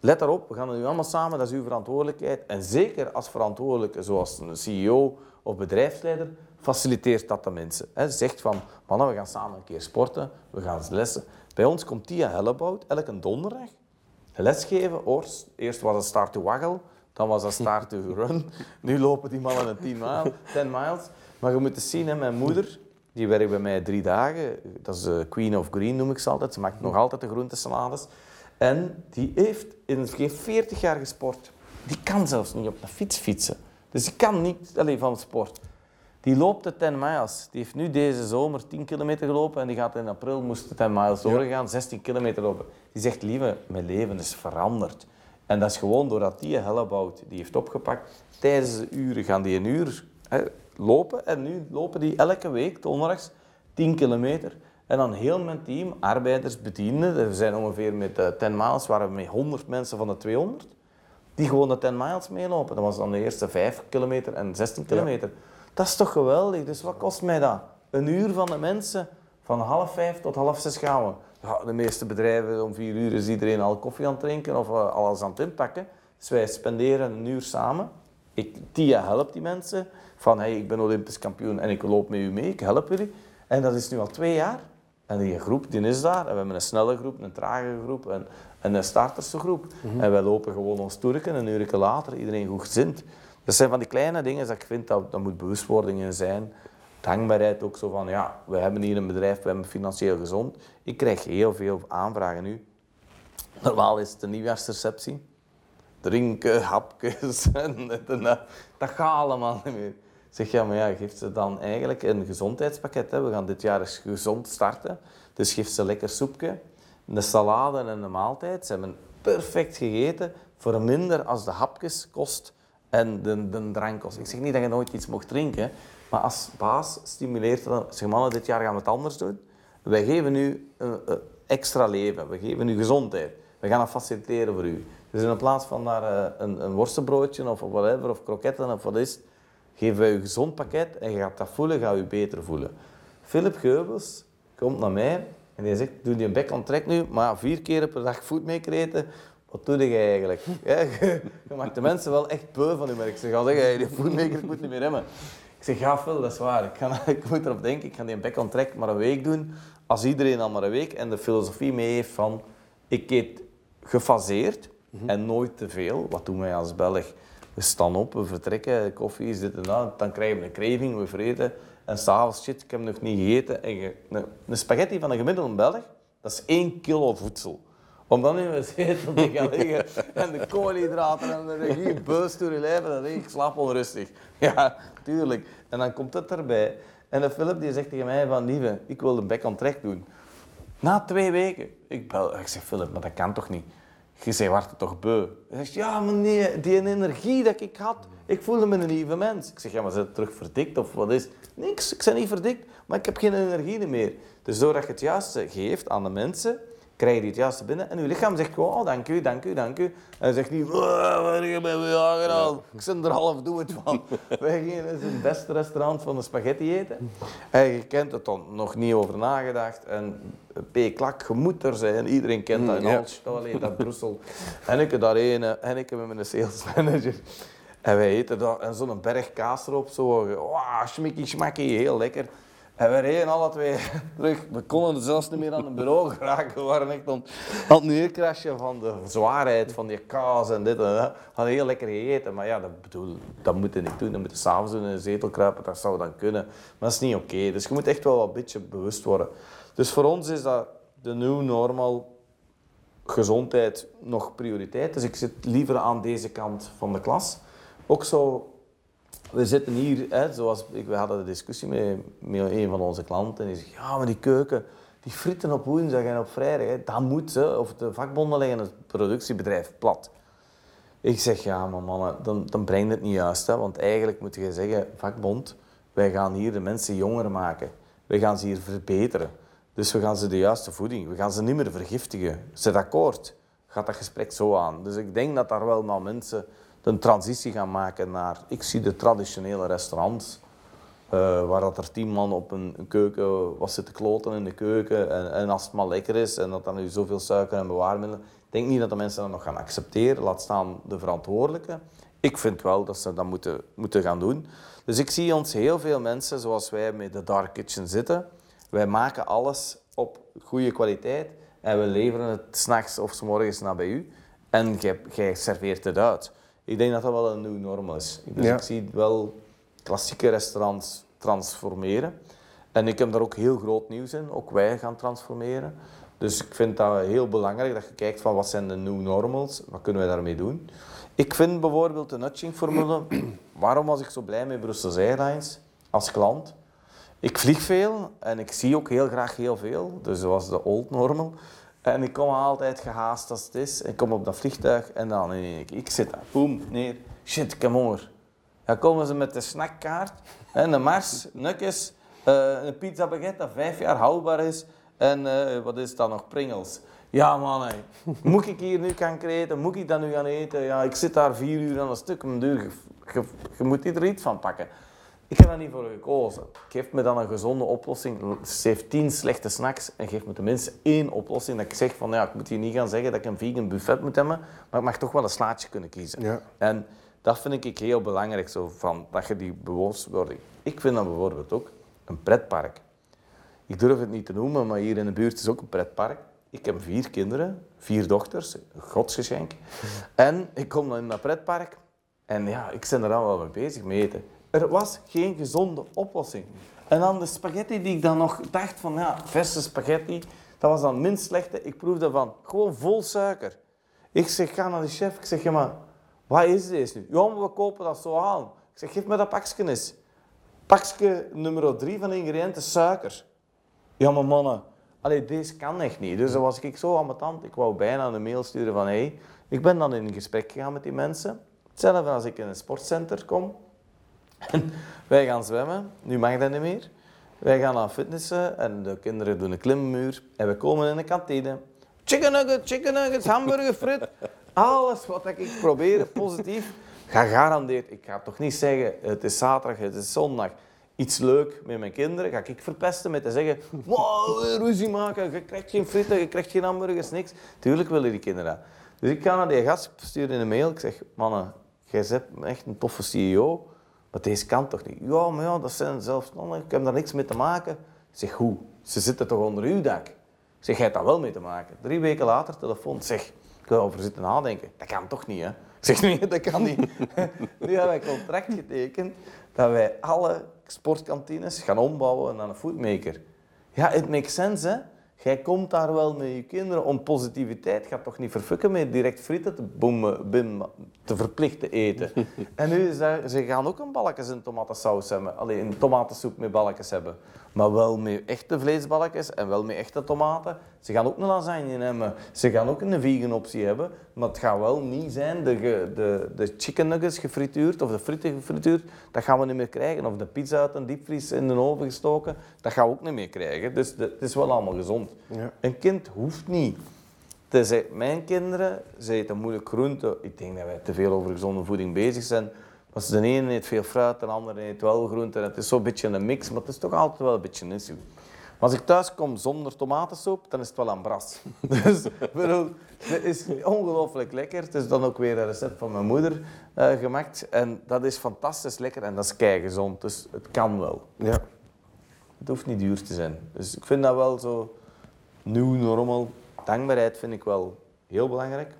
Let erop, we gaan het nu allemaal samen, dat is uw verantwoordelijkheid. En zeker als verantwoordelijke, zoals een CEO of bedrijfsleider, faciliteert dat de mensen. He, zegt van, mannen, we gaan samen een keer sporten, we gaan lessen. Bij ons komt Tia Hellebout elke donderdag lesgeven. Eerst was het start to waggle, dan was het start to run. Nu lopen die mannen een 10 mile, 10 miles. Maar je moet eens zien, hè, mijn moeder, die werkt bij mij drie dagen. Dat is de Queen of Green, noem ik ze altijd. Ze maakt nog altijd de groentesalades. En die heeft in het begin 40 jaar gesport. Die kan zelfs niet op de fiets fietsen. Dus die kan niet alleen van sport. Die loopt de 10 miles. Die heeft nu deze zomer 10 kilometer gelopen en die gaat in april moest de 10 miles doorgaan, 16 kilometer lopen. Die zegt, lieve, mijn leven is veranderd. En dat is gewoon doordat die hellebout die heeft opgepakt. Tijdens de uren gaan die een uur hè, lopen en nu lopen die elke week, donderdags, 10 kilometer. En dan heel mijn team, arbeiders, bedienden, we zijn ongeveer met uh, 10 miles, waren we met 100 mensen van de 200, die gewoon de 10 miles meelopen. Dat was dan de eerste 5 kilometer en 16 kilometer. Dat is toch geweldig? Dus wat kost mij dat? Een uur van de mensen, van half vijf tot half zes gaan we. Ja, de meeste bedrijven, om vier uur is iedereen al koffie aan het drinken of uh, alles aan het inpakken. Dus wij spenderen een uur samen. Ik, Tia helpt die mensen. Van, hey, ik ben Olympisch kampioen en ik loop met u mee, ik help jullie. En dat is nu al twee jaar. En die groep die is daar. En we hebben een snelle groep, een trage groep en, en een startersgroep. Mm En wij lopen gewoon ons toerken een uur later, iedereen goed gezind. Dat zijn van die kleine dingen dat ik vind dat, dat moet bewustwording in zijn. Dankbaarheid ook zo van, ja, we hebben hier een bedrijf, we hebben financieel gezond. Ik krijg heel veel aanvragen nu. Normaal is het een nieuwjaarsreceptie. Drinken, hapjes en dat. Dat gaat allemaal niet meer. Zeg, ja, maar ja, geeft ze dan eigenlijk een gezondheidspakket. Hè? We gaan dit jaar eens gezond starten. Dus geef ze lekker soepje, een salade en een maaltijd. Ze hebben perfect gegeten voor minder als de hapjes kost en de, de drankkost. Ik zeg niet dat je nooit iets mocht drinken, maar als baas stimuleert dat. Zeg mannen, dit jaar gaan we het anders doen. Wij geven u een, extra leven, we geven u gezondheid. We gaan dat faciliteren voor u. Dus in plaats van daar eh, een, een worstenbroodje of whatever, of kroketten of wat is, geven wij een gezond pakket en je gaat dat voelen, gaat u beter voelen. Philip Geubels komt naar mij en hij zegt, doe die een bek trek nu, maar vier keer per dag voetmaker eten, wat doe je eigenlijk? je maakt de mensen wel echt beu van je merk. Ze gaan zeggen, hey, die foodmaker moet niet meer hebben. Ik zeg, ja veel, dat is waar. Ik, ga, ik moet erop denken, ik ga die back on track maar een week doen. Als iedereen al maar een week en de filosofie mee heeft van, ik eet gefaseerd mhm. en nooit te veel. Wat doen wij als Belg? We staan op, we vertrekken, koffie is dit en dat. Dan krijgen we een craving, we vreten. En s'avonds, shit, ik heb nog niet gegeten. En een, een spaghetti van een gemiddelde Belg, dat is één kilo voedsel. om dan in mijn zetel te gaan liggen en de koolhydraten en de regie beust door je lijf, dan denk ik, slaap onrustig. Ja, tuurlijk. En dan komt het erbij. En de Philip die zegt tegen mij van, lieve, ik wil de back on track doen. Na twee weken. Ik bel, ik zeg, Philip, maar dat kan toch niet? Je zei, wordt toch beu? Hij zegt, ja, nee, die energie dat ik had, ik voelde me een nieuwe mens. Ik zeg, ja, maar je terug verdikt of wat is? Niks, ik ben niet verdikt, maar ik heb geen energie meer. Dus doordat je het juiste geeft aan de mensen, krijg je het juiste binnen. En je lichaam zegt gewoon, oh, dank u, dank u, dank u. En zegt niet, wat heb je aangedaan? Ik ben er half doe het van. Wij gingen in het beste restaurant van de spaghetti eten. En je kent het dan nog niet over nagedacht. En P. Klak, je moet er zijn. Iedereen kent dat in ja. Altstad, alleen dat Brussel. En ik daarheen, en ik met mijn sales manager. En wij eten dat, en zo'n berg kaas erop, zo, wow, schmikkie, schmakkie, heel lekker. En we reden alle twee terug. We konden zelfs niet meer aan het bureau geraken. We waren echt aan, het neerkrasje van de zwaarheid van die kaas en dit en dat. We hadden heel lekker gegeten, maar ja, dat, bedoel, dat moet je niet doen. Dat moet je s'avonds in een zetel kruipen, dat zou dan kunnen. Maar dat is niet oké. Dus je moet echt wel een beetje bewust worden. Dus voor ons is dat de new normal gezondheid nog prioriteit. Dus ik zit liever aan deze kant van de klas. Ook zo, we zitten hier, hè, zoals ik, we hadden een discussie met, met een van onze klanten. En die zegt, ja, maar die keuken, die fritten op woensdag en op vrijdag, hè, dat moet, hè, of de vakbonden leggen het productiebedrijf plat. Ik zeg, ja, maar mannen, dan, dan brengt het niet juist. Hè, want eigenlijk moet je zeggen, vakbond, wij gaan hier de mensen jonger maken. Wij gaan ze hier verbeteren. Dus we gaan ze de juiste voeding, we gaan ze niet meer vergiftigen. Zet akkoord, gaat dat gesprek zo aan. Dus ik denk dat daar wel maar mensen een transitie gaan maken naar... Ik zie de traditionele restaurants, eh, waar dat er tien man op een, keuken was zitten kloten in de keuken. En, en als het maar lekker is en dat dan nu zoveel suiker en bewaarmiddelen... Ik denk niet dat de mensen dat nog gaan accepteren, laat staan de verantwoordelijke. Ik vind wel dat ze dat moeten, moeten gaan doen. Dus ik zie ons heel veel mensen, zoals wij met de Dark Kitchen zitten... Wij maken alles op goede kwaliteit en we leveren het s'nachts of 's morgens naar bij u. En jij serveert het uit. Ik denk dat dat wel een nieuw normal is. Dus Ja. ik zie wel klassieke restaurants transformeren. En ik heb daar ook heel groot nieuws in. Ook wij gaan transformeren. Dus ik vind dat heel belangrijk dat je kijkt van wat zijn de new normals, wat kunnen we daarmee doen. Ik vind bijvoorbeeld de nudging-formule, waarom was ik zo blij met Brussels Airlines als klant? Ik vlieg veel en ik zie ook heel graag heel veel. Dus dat was de old normal. En ik kom altijd gehaast als het is. Ik kom op dat vliegtuig en dan nee, ik, zit daar, boem, neer. Shit, heb honger. Dan komen ze met de snackkaart en een Mars, nukjes, eh, een pizza baguette dat vijf jaar houdbaar is. En eh, wat is dan nog? Pringles. Ja man, hé. moet ik hier nu gaan eten? Moet ik dat nu gaan eten? Ja, ik zit daar vier uur aan een stuk. Mijn duur. Je, je, je moet er iets van pakken. Ik heb daar niet voor gekozen. Geef me dan een gezonde oplossing. Heeft tien slechte snacks en geef me tenminste één oplossing. Dat ik zeg van, ja, ik moet hier niet gaan zeggen dat ik een vegan buffet moet hebben, maar ik mag toch wel een slaatje kunnen kiezen. Ja. En dat vind ik heel belangrijk, zo van, dat je die bewustwording... Ik vind dat bijvoorbeeld ook een pretpark. Ik durf het niet te noemen, maar hier in de buurt is ook een pretpark. Ik heb vier kinderen, vier dochters, een godsgeschenk. En ik kom dan in dat pretpark en ja, ik ben er dan wel mee bezig met eten. Er was geen gezonde oplossing. En dan de spaghetti die ik dan nog dacht van, ja, verse spaghetti, dat was dan minst slechte. Ik proefde van, gewoon vol suiker. Ik zeg, ga naar de chef. Ik zeg, ja maar, wat is deze nu? Ja, we kopen dat zo aan. Ik zeg, geef me dat pakje eens. Pakje nummer drie van de ingrediënten, suiker. Ja, maar mannen, allee, deze kan echt niet. Dus dan was ik zo aan mijn tand. Ik wou bijna een mail sturen van, hé, hey, ik ben dan in gesprek gegaan met die mensen. Hetzelfde als ik in een sportcenter kom. En wij gaan zwemmen, nu mag dat niet meer. Wij gaan aan fitnessen en de kinderen doen een klimmuur. En we komen in de kantine. Chicken nuggets, chicken nuggets, hamburger, frit. Alles wat ik probeer, positief, gegarandeerd. Ik ga toch niet zeggen, het is zaterdag, het is zondag. Iets leuk met mijn kinderen, ga ik verpesten met te zeggen, wow, ruzie maken, je krijgt geen fritten, je krijgt geen hamburgers, niks. Tuurlijk willen die kinderen dat. Dus ik ga naar die gast in een mail. Ik zeg, mannen, jij bent echt een toffe CEO, maar deze kan toch niet? Ja, maar ja, dat zijn zelfstandigen, ik heb daar niks mee te maken. Ik zeg, hoe? Ze zitten toch onder uw dak? Ik zeg, jij hebt daar wel mee te maken. Drie weken later, telefoon, zeg, ik wil over zitten nadenken. Dat kan toch niet, hè? Ik zeg, nee, dat kan niet. nu hebben wij een contract getekend dat wij alle sportkantines gaan ombouwen naar een foodmaker. Ja, het makes sense, hè? Jij komt daar wel met je kinderen om positiviteit. Gaat toch niet verfukken met direct frieten te, boemen, bim, te verplicht te eten. en nu dat, ze gaan ook een balkjes in tomatensaus hebben. Alleen een tomatensoep met balkjes hebben. Maar wel met echte vleesbalkjes en wel met echte tomaten. Ze gaan ook een lasagne hebben. Ze gaan ook een vegan optie hebben. Maar het gaat wel niet zijn de, de, de chicken nuggets gefrituurd of de frieten gefrituurd. Dat gaan we niet meer krijgen. Of de pizza uit een diepvries in de oven gestoken. Dat gaan we ook niet meer krijgen. Dus het is wel allemaal gezond. Ja. Een kind hoeft niet. Tenzij mijn kinderen, ze eten moeilijk groente. Ik denk dat wij te veel over gezonde voeding bezig zijn. Als de ene eet veel fruit, de andere eet wel groente. En het is zo'n beetje een mix, maar het is toch altijd wel een beetje een issue. Maar als ik thuis kom zonder tomatensoep, dan is het wel aan bras. Dus bedoel, het is ongelooflijk lekker. Het is dan ook weer een recept van mijn moeder uh, gemaakt. En dat is fantastisch lekker en dat is kei gezond. Dus het kan wel. Ja. Het hoeft niet duur te zijn. Dus ik vind dat wel zo nieuw, normaal. Dankbaarheid vind ik wel heel belangrijk.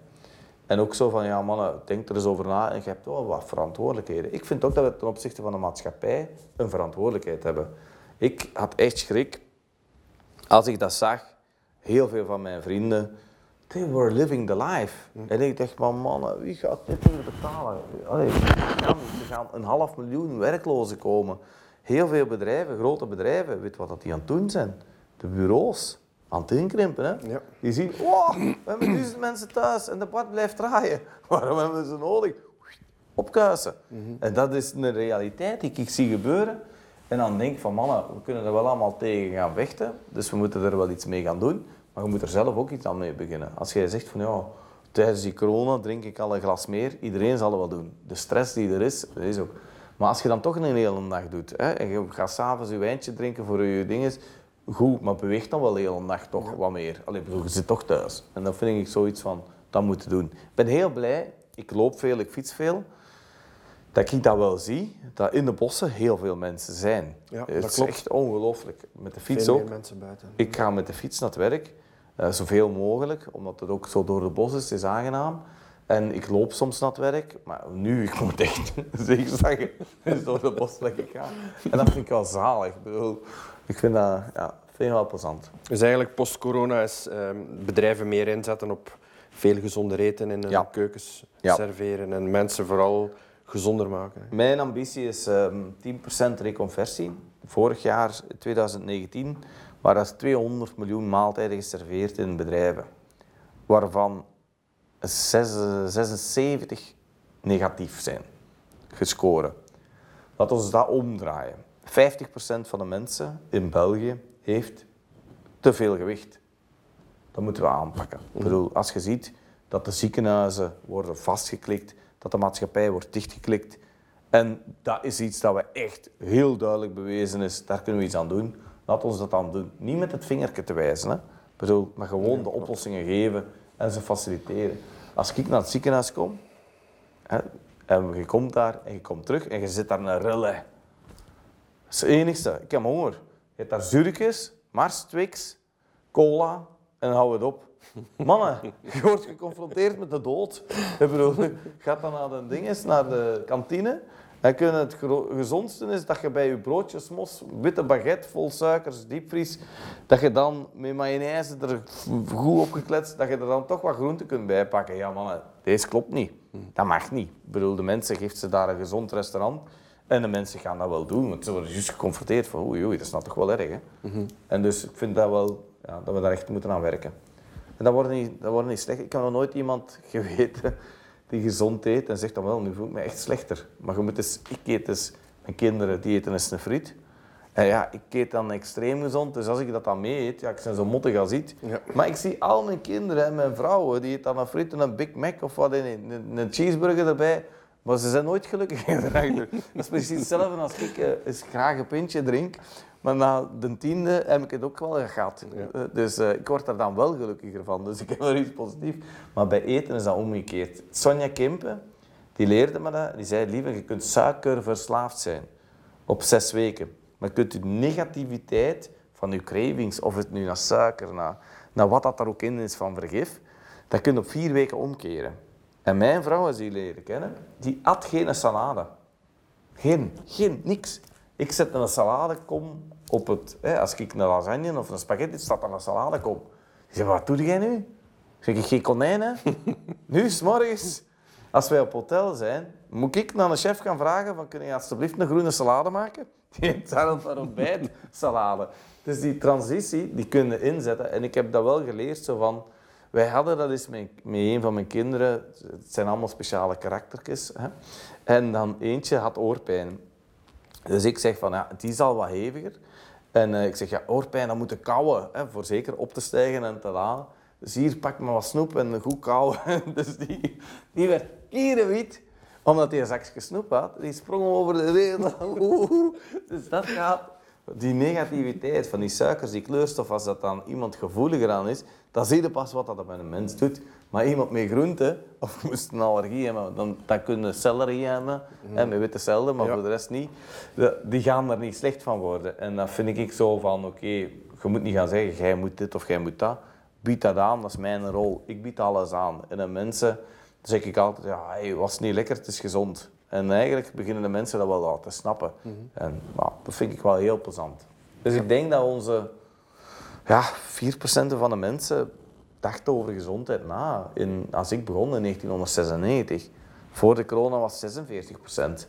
En ook zo van, ja mannen, denk er eens over na en je hebt wel wat verantwoordelijkheden. Ik vind ook dat we ten opzichte van de maatschappij een verantwoordelijkheid hebben. Ik had echt schrik als ik dat zag. Heel veel van mijn vrienden, they were living the life. En ik dacht, maar mannen, wie gaat dit weer betalen? Allee, er gaan een half miljoen werklozen komen. Heel veel bedrijven, grote bedrijven, weet wat dat die aan het doen zijn? De bureaus aan het inkrimpen. Hè? Ja. Die zien, wow, we hebben duizend mensen thuis en de bad blijft draaien. Waarom hebben we ze nodig? Opkuisen. En dat is een realiteit die ik zie gebeuren. En dan denk ik van, mannen, we kunnen er wel allemaal tegen gaan vechten. Dus we moeten er wel iets mee gaan doen. Maar je moet er zelf ook iets aan mee beginnen. Als jij zegt van, ja, tijdens die corona drink ik al een glas meer. Iedereen zal het wel doen. De stress die er is, dat is ook... Maar als je dan toch een hele dag doet hè, en je gaat s'avonds je wijntje drinken voor je dingen, goed, maar beweeg dan wel de hele dag toch wat meer. Allee, bedoel, je zit toch thuis. En dan vind ik zoiets van, dat moeten doen. Ik ben heel blij, ik loop veel, ik fiets veel, dat ik dat wel zie, dat in de bossen heel veel mensen zijn. Ja, het dat is klopt. echt ongelooflijk. Met de fiets Veel ook. meer mensen buiten. Ik ga met de fiets naar het werk, eh, zoveel mogelijk, omdat het ook zo door de bos is, is aangenaam. En ik loop soms naar het werk, maar nu, ik moet echt dus door de bos dat ik ga. En dat vind ik wel zalig. Ik bedoel, ik vind dat, ja, vind wel plezant. Dus eigenlijk post-corona is ehm, bedrijven meer inzetten op veel gezonder eten in hun Ja. keukens Ja. serveren en mensen vooral gezonder maken. Mijn ambitie is ehm 10% reconversie. Vorig jaar, 2019, waren er 200 miljoen maaltijden geserveerd in bedrijven. Waarvan zes- 76 negatief zijn gescoren. Laten we dat omdraaien. 50% van de mensen in België heeft te veel gewicht. Dat moeten we aanpakken. Ik bedoel, als je ziet dat de ziekenhuizen worden vastgeklikt, dat de maatschappij wordt dichtgeklikt. En dat is iets dat we echt heel duidelijk bewezen is, daar kunnen we iets aan doen. Laat ons dat dan doen. Niet met het vingertje te wijzen, hè. Ik bedoel, maar gewoon de oplossingen geven en ze faciliteren. Als ik naar het ziekenhuis kom, hè, en je komt daar en je komt terug en je zit daar een rille. Dat is het enigste. Ik heb honger. Je hebt daar zurkjes, Mars, Twix, cola en dan hou het op. Mannen, je wordt geconfronteerd met de dood. Ik bedoel, gaat dan naar de dinges, naar de kantine. En kun je het gezondste is dat je bij je broodjes mos, witte baguette vol suikers, diepvries, dat je dan met mayonaise er goed opgekletst, dat je er dan toch wat groente kunt bijpakken. Ja mannen, deze klopt niet. Dat mag niet. Ik bedoel, de mensen geeft ze daar een gezond restaurant en de mensen gaan dat wel doen, want ze worden juist geconfronteerd van oei, oei, dat is nou toch wel erg. Hè? En dus ik vind dat wel, ja, dat we daar echt moeten aan werken. En dat wordt niet, dat wordt niet slecht. Ik heb nog nooit iemand geweten die gezond eet en zegt dan wel, nu voel ik me echt slechter. Maar je moet eens, ik eet dus, mijn kinderen die eten eens een friet. En ja, ik eet dan extreem gezond, dus als ik dat dan mee eet, ja, ik ben zo mottig als iets. Ja. Maar ik zie al mijn kinderen en mijn vrouwen, die eten dan een friet en een Big Mac of wat, een, een, een cheeseburger erbij. Maar ze zijn nooit gelukkig. Dat is precies hetzelfde als ik eh, eens graag een pintje drink. Maar na de tiende heb ik het ook wel gehad. Eh, Dus eh, ik word er dan wel gelukkiger van. Dus ik heb er iets positiefs. Maar bij eten is dat omgekeerd. Sonja Kempen, die leerde me dat. Die zei, lieve, je kunt suikerverslaafd zijn. Op zes weken. Maar je kunt je negativiteit van je cravings, of het nu naar suiker, naar, naar wat dat er ook in is van vergif, dat kun je op vier weken omkeren. En mijn vrouw, als die leren kennen, die at geen salade. Geen, geen, niks. Ik zet een saladekom op het... Hè, als ik een lasagne of een spaghetti, staat er een saladekom. Ik zeg, wat doe jij nu? Zeg ik, geen konijnen? nu, s morgens, als wij op hotel zijn, moet ik naar een chef gaan vragen van, kun je alsjeblieft een groene salade maken? Die heeft daar een ontbijt salade. Dus die transitie, die kunnen inzetten. En ik heb dat wel geleerd, zo van... Wij hadden dat eens met, met een van mijn kinderen. Het zijn allemaal speciale karaktertjes. Hè? En dan eentje had oorpijn. Dus ik zeg van, ja, die is al wat heviger. En uh, ik zeg, ja, oorpijn, dan moeten kauwen, hè, voor zeker op te stijgen en te laden. Dus hier, pak maar wat snoep en goed kauwen. dus die, die werd kierenwit, omdat hij een zakje snoep had. Die sprong over de wereld. dus dat gaat die negativiteit van die suikers, die kleurstof, als dat dan iemand gevoeliger aan is, dan zie je pas wat dat met een mens doet. Maar iemand met groenten, of moest een allergie hebben, dan, dan kunnen celery hebben, mm. en met witte cellen, maar voor de rest niet. Die gaan er niet slecht van worden. En dat vind ik zo van, oké, je moet niet gaan zeggen, jij moet dit of jij moet dat. Bied dat aan, dat is mijn rol. Ik bied alles aan. En de mensen, zeg ik altijd, ja, hey, was niet lekker, het is gezond. En eigenlijk beginnen de mensen dat wel te snappen. Mhm. En nou, dat vind ik wel heel plezant. Dus ik denk dat onze ja, 4% van de mensen dachten over gezondheid na. In, als ik begon in 1996, voor de corona was 46%.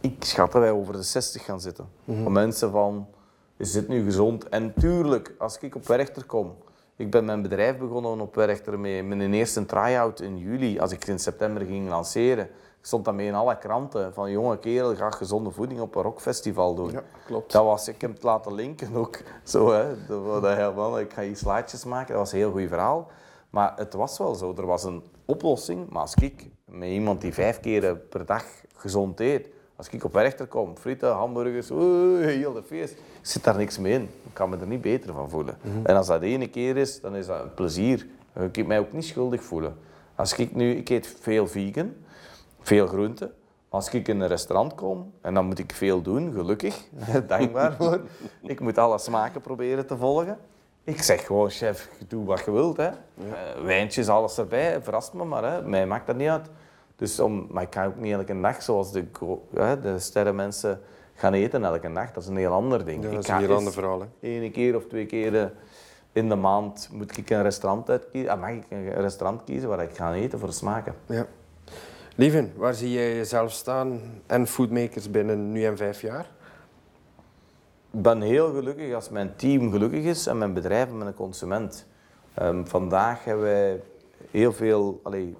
Ik schat dat wij over de 60 gaan zitten. Mm Van mensen van, is dit nu gezond? En tuurlijk, als ik op Werchter kom, ik ben mijn bedrijf begonnen op Werchter met mijn eerste try-out in juli, als ik in september ging lanceren stond dat mee in alle kranten. Van jonge kerel, ga gezonde voeding op een rockfestival doen. Ja, klopt. Dat was, ik heb het laten linken ook. Zo, hè. Dat, dat, ik ga hier slaatjes maken. Dat was een heel goed verhaal. Maar het was wel zo. Er was een oplossing. Maar als ik met iemand die vijf keer per dag gezond eet, als ik op Werchter kom, frieten, hamburgers, oeh, heel de feest, zit daar niks mee in. Ik kan me er niet beter van voelen. Mhm. En als dat de ene keer is, dan is dat een plezier. Ik kan mij ook niet schuldig voelen. Als ik nu, ik eet veel vegan, veel groenten. Als ik in een restaurant kom, en dan moet ik veel doen, gelukkig, dankbaar voor. Ik moet alle smaken proberen te volgen. Ik zeg gewoon, chef, doe wat je wilt. Hè. Ja. Uh, wijntjes, alles erbij, verrast me maar. Hè. Mij maakt dat niet uit. Dus om, maar ik kan ook niet elke dag, zoals de, hè, de sterrenmensen gaan eten elke nacht. Dat is een heel ander ding. Ja, dat is een heel ander verhaal. Eén keer of twee keer in de maand moet ik een restaurant uitkiezen. Ah, mag ik een restaurant kiezen waar ik ga eten voor de smaken. Ja. Lieven, waar zie jij jezelf staan en Foodmakers binnen nu en vijf jaar? Ik ben heel gelukkig als mijn team gelukkig is en mijn bedrijf en mijn consument. Um, vandaag hebben wij heel veel allee,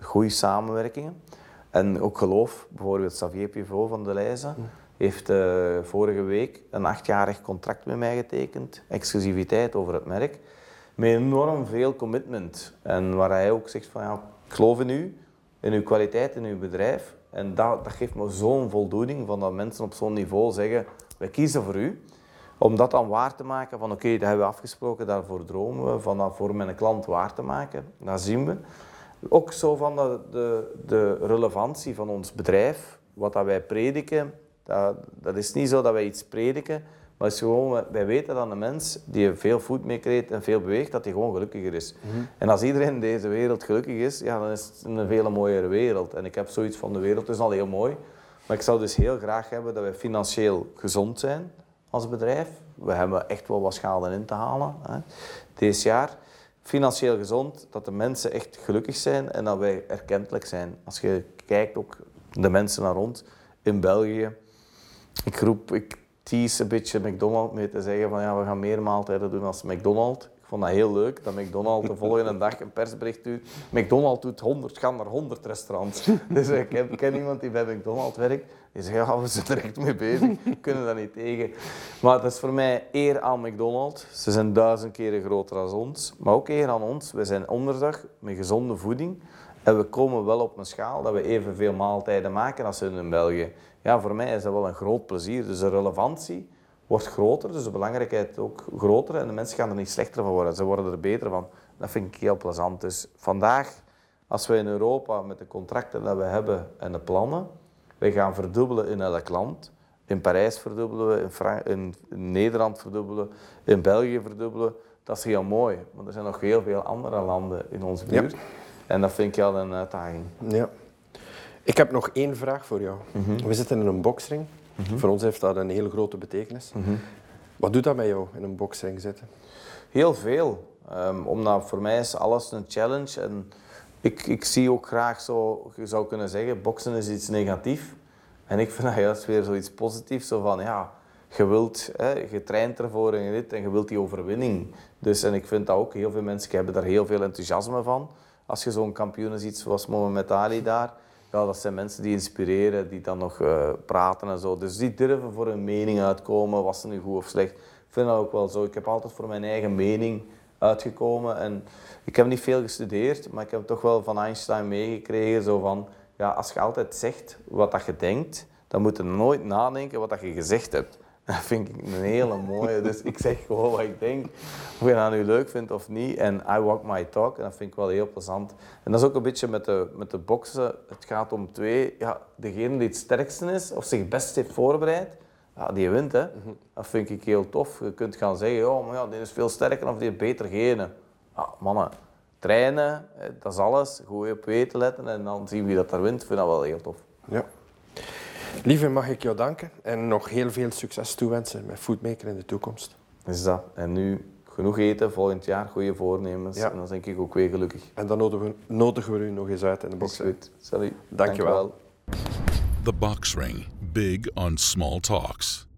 goede samenwerkingen. En ook geloof, bijvoorbeeld Xavier Pivot van de Leijzen heeft uh, vorige week een achtjarig contract met mij getekend, exclusiviteit over het merk, met enorm veel commitment. En waar hij ook zegt van ja, ik geloof in u, in uw kwaliteit in uw bedrijf. En dat, dat geeft me zo'n voldoening van dat mensen op zo'n niveau zeggen, wij kiezen voor u. Om dat dan waar te maken, van oké, dat hebben we afgesproken, daarvoor dromen we, van dat voor mijn klant waar te maken, dat zien we. Ook zo van de, de, de relevantie van ons bedrijf, wat dat wij prediken, dat, dat is niet zo dat wij iets prediken, maar het is gewoon, wij weten dat een mens die veel voet meekreet en veel beweegt, dat hij gewoon gelukkiger is. Mhm. En als iedereen in deze wereld gelukkig is, ja, dan is het een veel mooiere wereld. En ik heb zoiets van de wereld, is al heel mooi. Maar ik zou dus heel graag hebben dat wij financieel gezond zijn als bedrijf. We hebben echt wel wat schade in te halen hè, deze jaar. Financieel gezond, dat de mensen echt gelukkig zijn en dat wij erkentelijk zijn. Als je kijkt ook de mensen naar rond in België. Ik roep, ik tease een beetje McDonald's mee te zeggen van ja, we gaan meer maaltijden doen als McDonald's. Ik vond dat heel leuk, dat McDonald's de volgende dag een persbericht doet. McDonald's doet 100, gaan naar 100 restaurants. Dus ik ken, iemand die bij McDonald's werkt. Die zegt, ja, we zijn er echt mee bezig. We kunnen dat niet tegen. Maar het is voor mij eer aan McDonald's. Ze zijn duizend keren groter dan ons. Maar ook eer aan ons. We zijn onderdag met gezonde voeding. En we komen wel op een schaal dat we evenveel maaltijden maken als ze in België ja, voor mij is dat wel een groot plezier. Dus de relevantie wordt groter, dus de belangrijkheid ook groter. En de mensen gaan er niet slechter van worden, ze worden er beter van. Dat vind ik heel plezant. Dus vandaag, als we in Europa met de contracten die we hebben en de plannen, wij gaan verdubbelen in elk land. In Parijs verdubbelen we, in, Nederland verdubbelen, in België verdubbelen. Dat is heel mooi, want er zijn nog heel veel andere landen in onze buurt. En dat vind ik wel een uitdaging. Ja. Ik heb nog één vraag voor jou. Mhm. We zitten in een boksring. Voor ons heeft dat een hele grote betekenis. Wat doet dat met jou in een boksring zitten? Heel veel. Um, omdat voor mij is alles een challenge. En ik, ik zie ook graag zo, je zou kunnen zeggen, boksen is iets negatiefs. En ik vind dat juist weer zoiets positiefs. Zo van, ja, je wilt, hè, je traint ervoor en dit en je wilt die overwinning. Dus, en ik vind dat ook, heel veel mensen hebben daar heel veel enthousiasme van. Als je zo'n kampioen ziet zoals Mohamed Ali daar, ja, dat zijn mensen die inspireren, die dan nog uh, praten en zo. Dus die durven voor hun mening uitkomen, was ze nu goed of slecht. Ik vind dat ook wel zo. Ik heb altijd voor mijn eigen mening uitgekomen. En ik heb niet veel gestudeerd, maar ik heb toch wel van Einstein meegekregen. Zo van, ja, als je altijd zegt wat dat je denkt, dan moet je nooit nadenken wat dat je gezegd hebt. Dat vind ik een hele mooie. Dus ik zeg gewoon wat ik denk. Of je dat nu leuk vindt of niet. En I walk my talk. En dat vind ik wel heel plezant. En dat is ook een beetje met de, met de boksen. Het gaat om twee. Ja, degene die het sterkste is, of zich best heeft voorbereid, ja, die wint. Hè. Dat vind ik heel tof. Je kunt gaan zeggen, oh, maar ja, die is veel sterker of die heeft beter genen. Ja, mannen, trainen, dat is alles. Goed op weten letten en dan zien we wie dat daar wint. Ik vind dat wel heel tof. Ja. Lieve, mag ik jou danken en nog heel veel succes toewensen met Foodmaker in de toekomst. Is dat. En nu genoeg eten, volgend jaar goede voornemens. Ja. En dan denk ik ook weer gelukkig. En dan nodigen we, nodigen we u nog eens uit in de box. Goed. Salut. Dank je wel. The Box Ring. Big on small talks.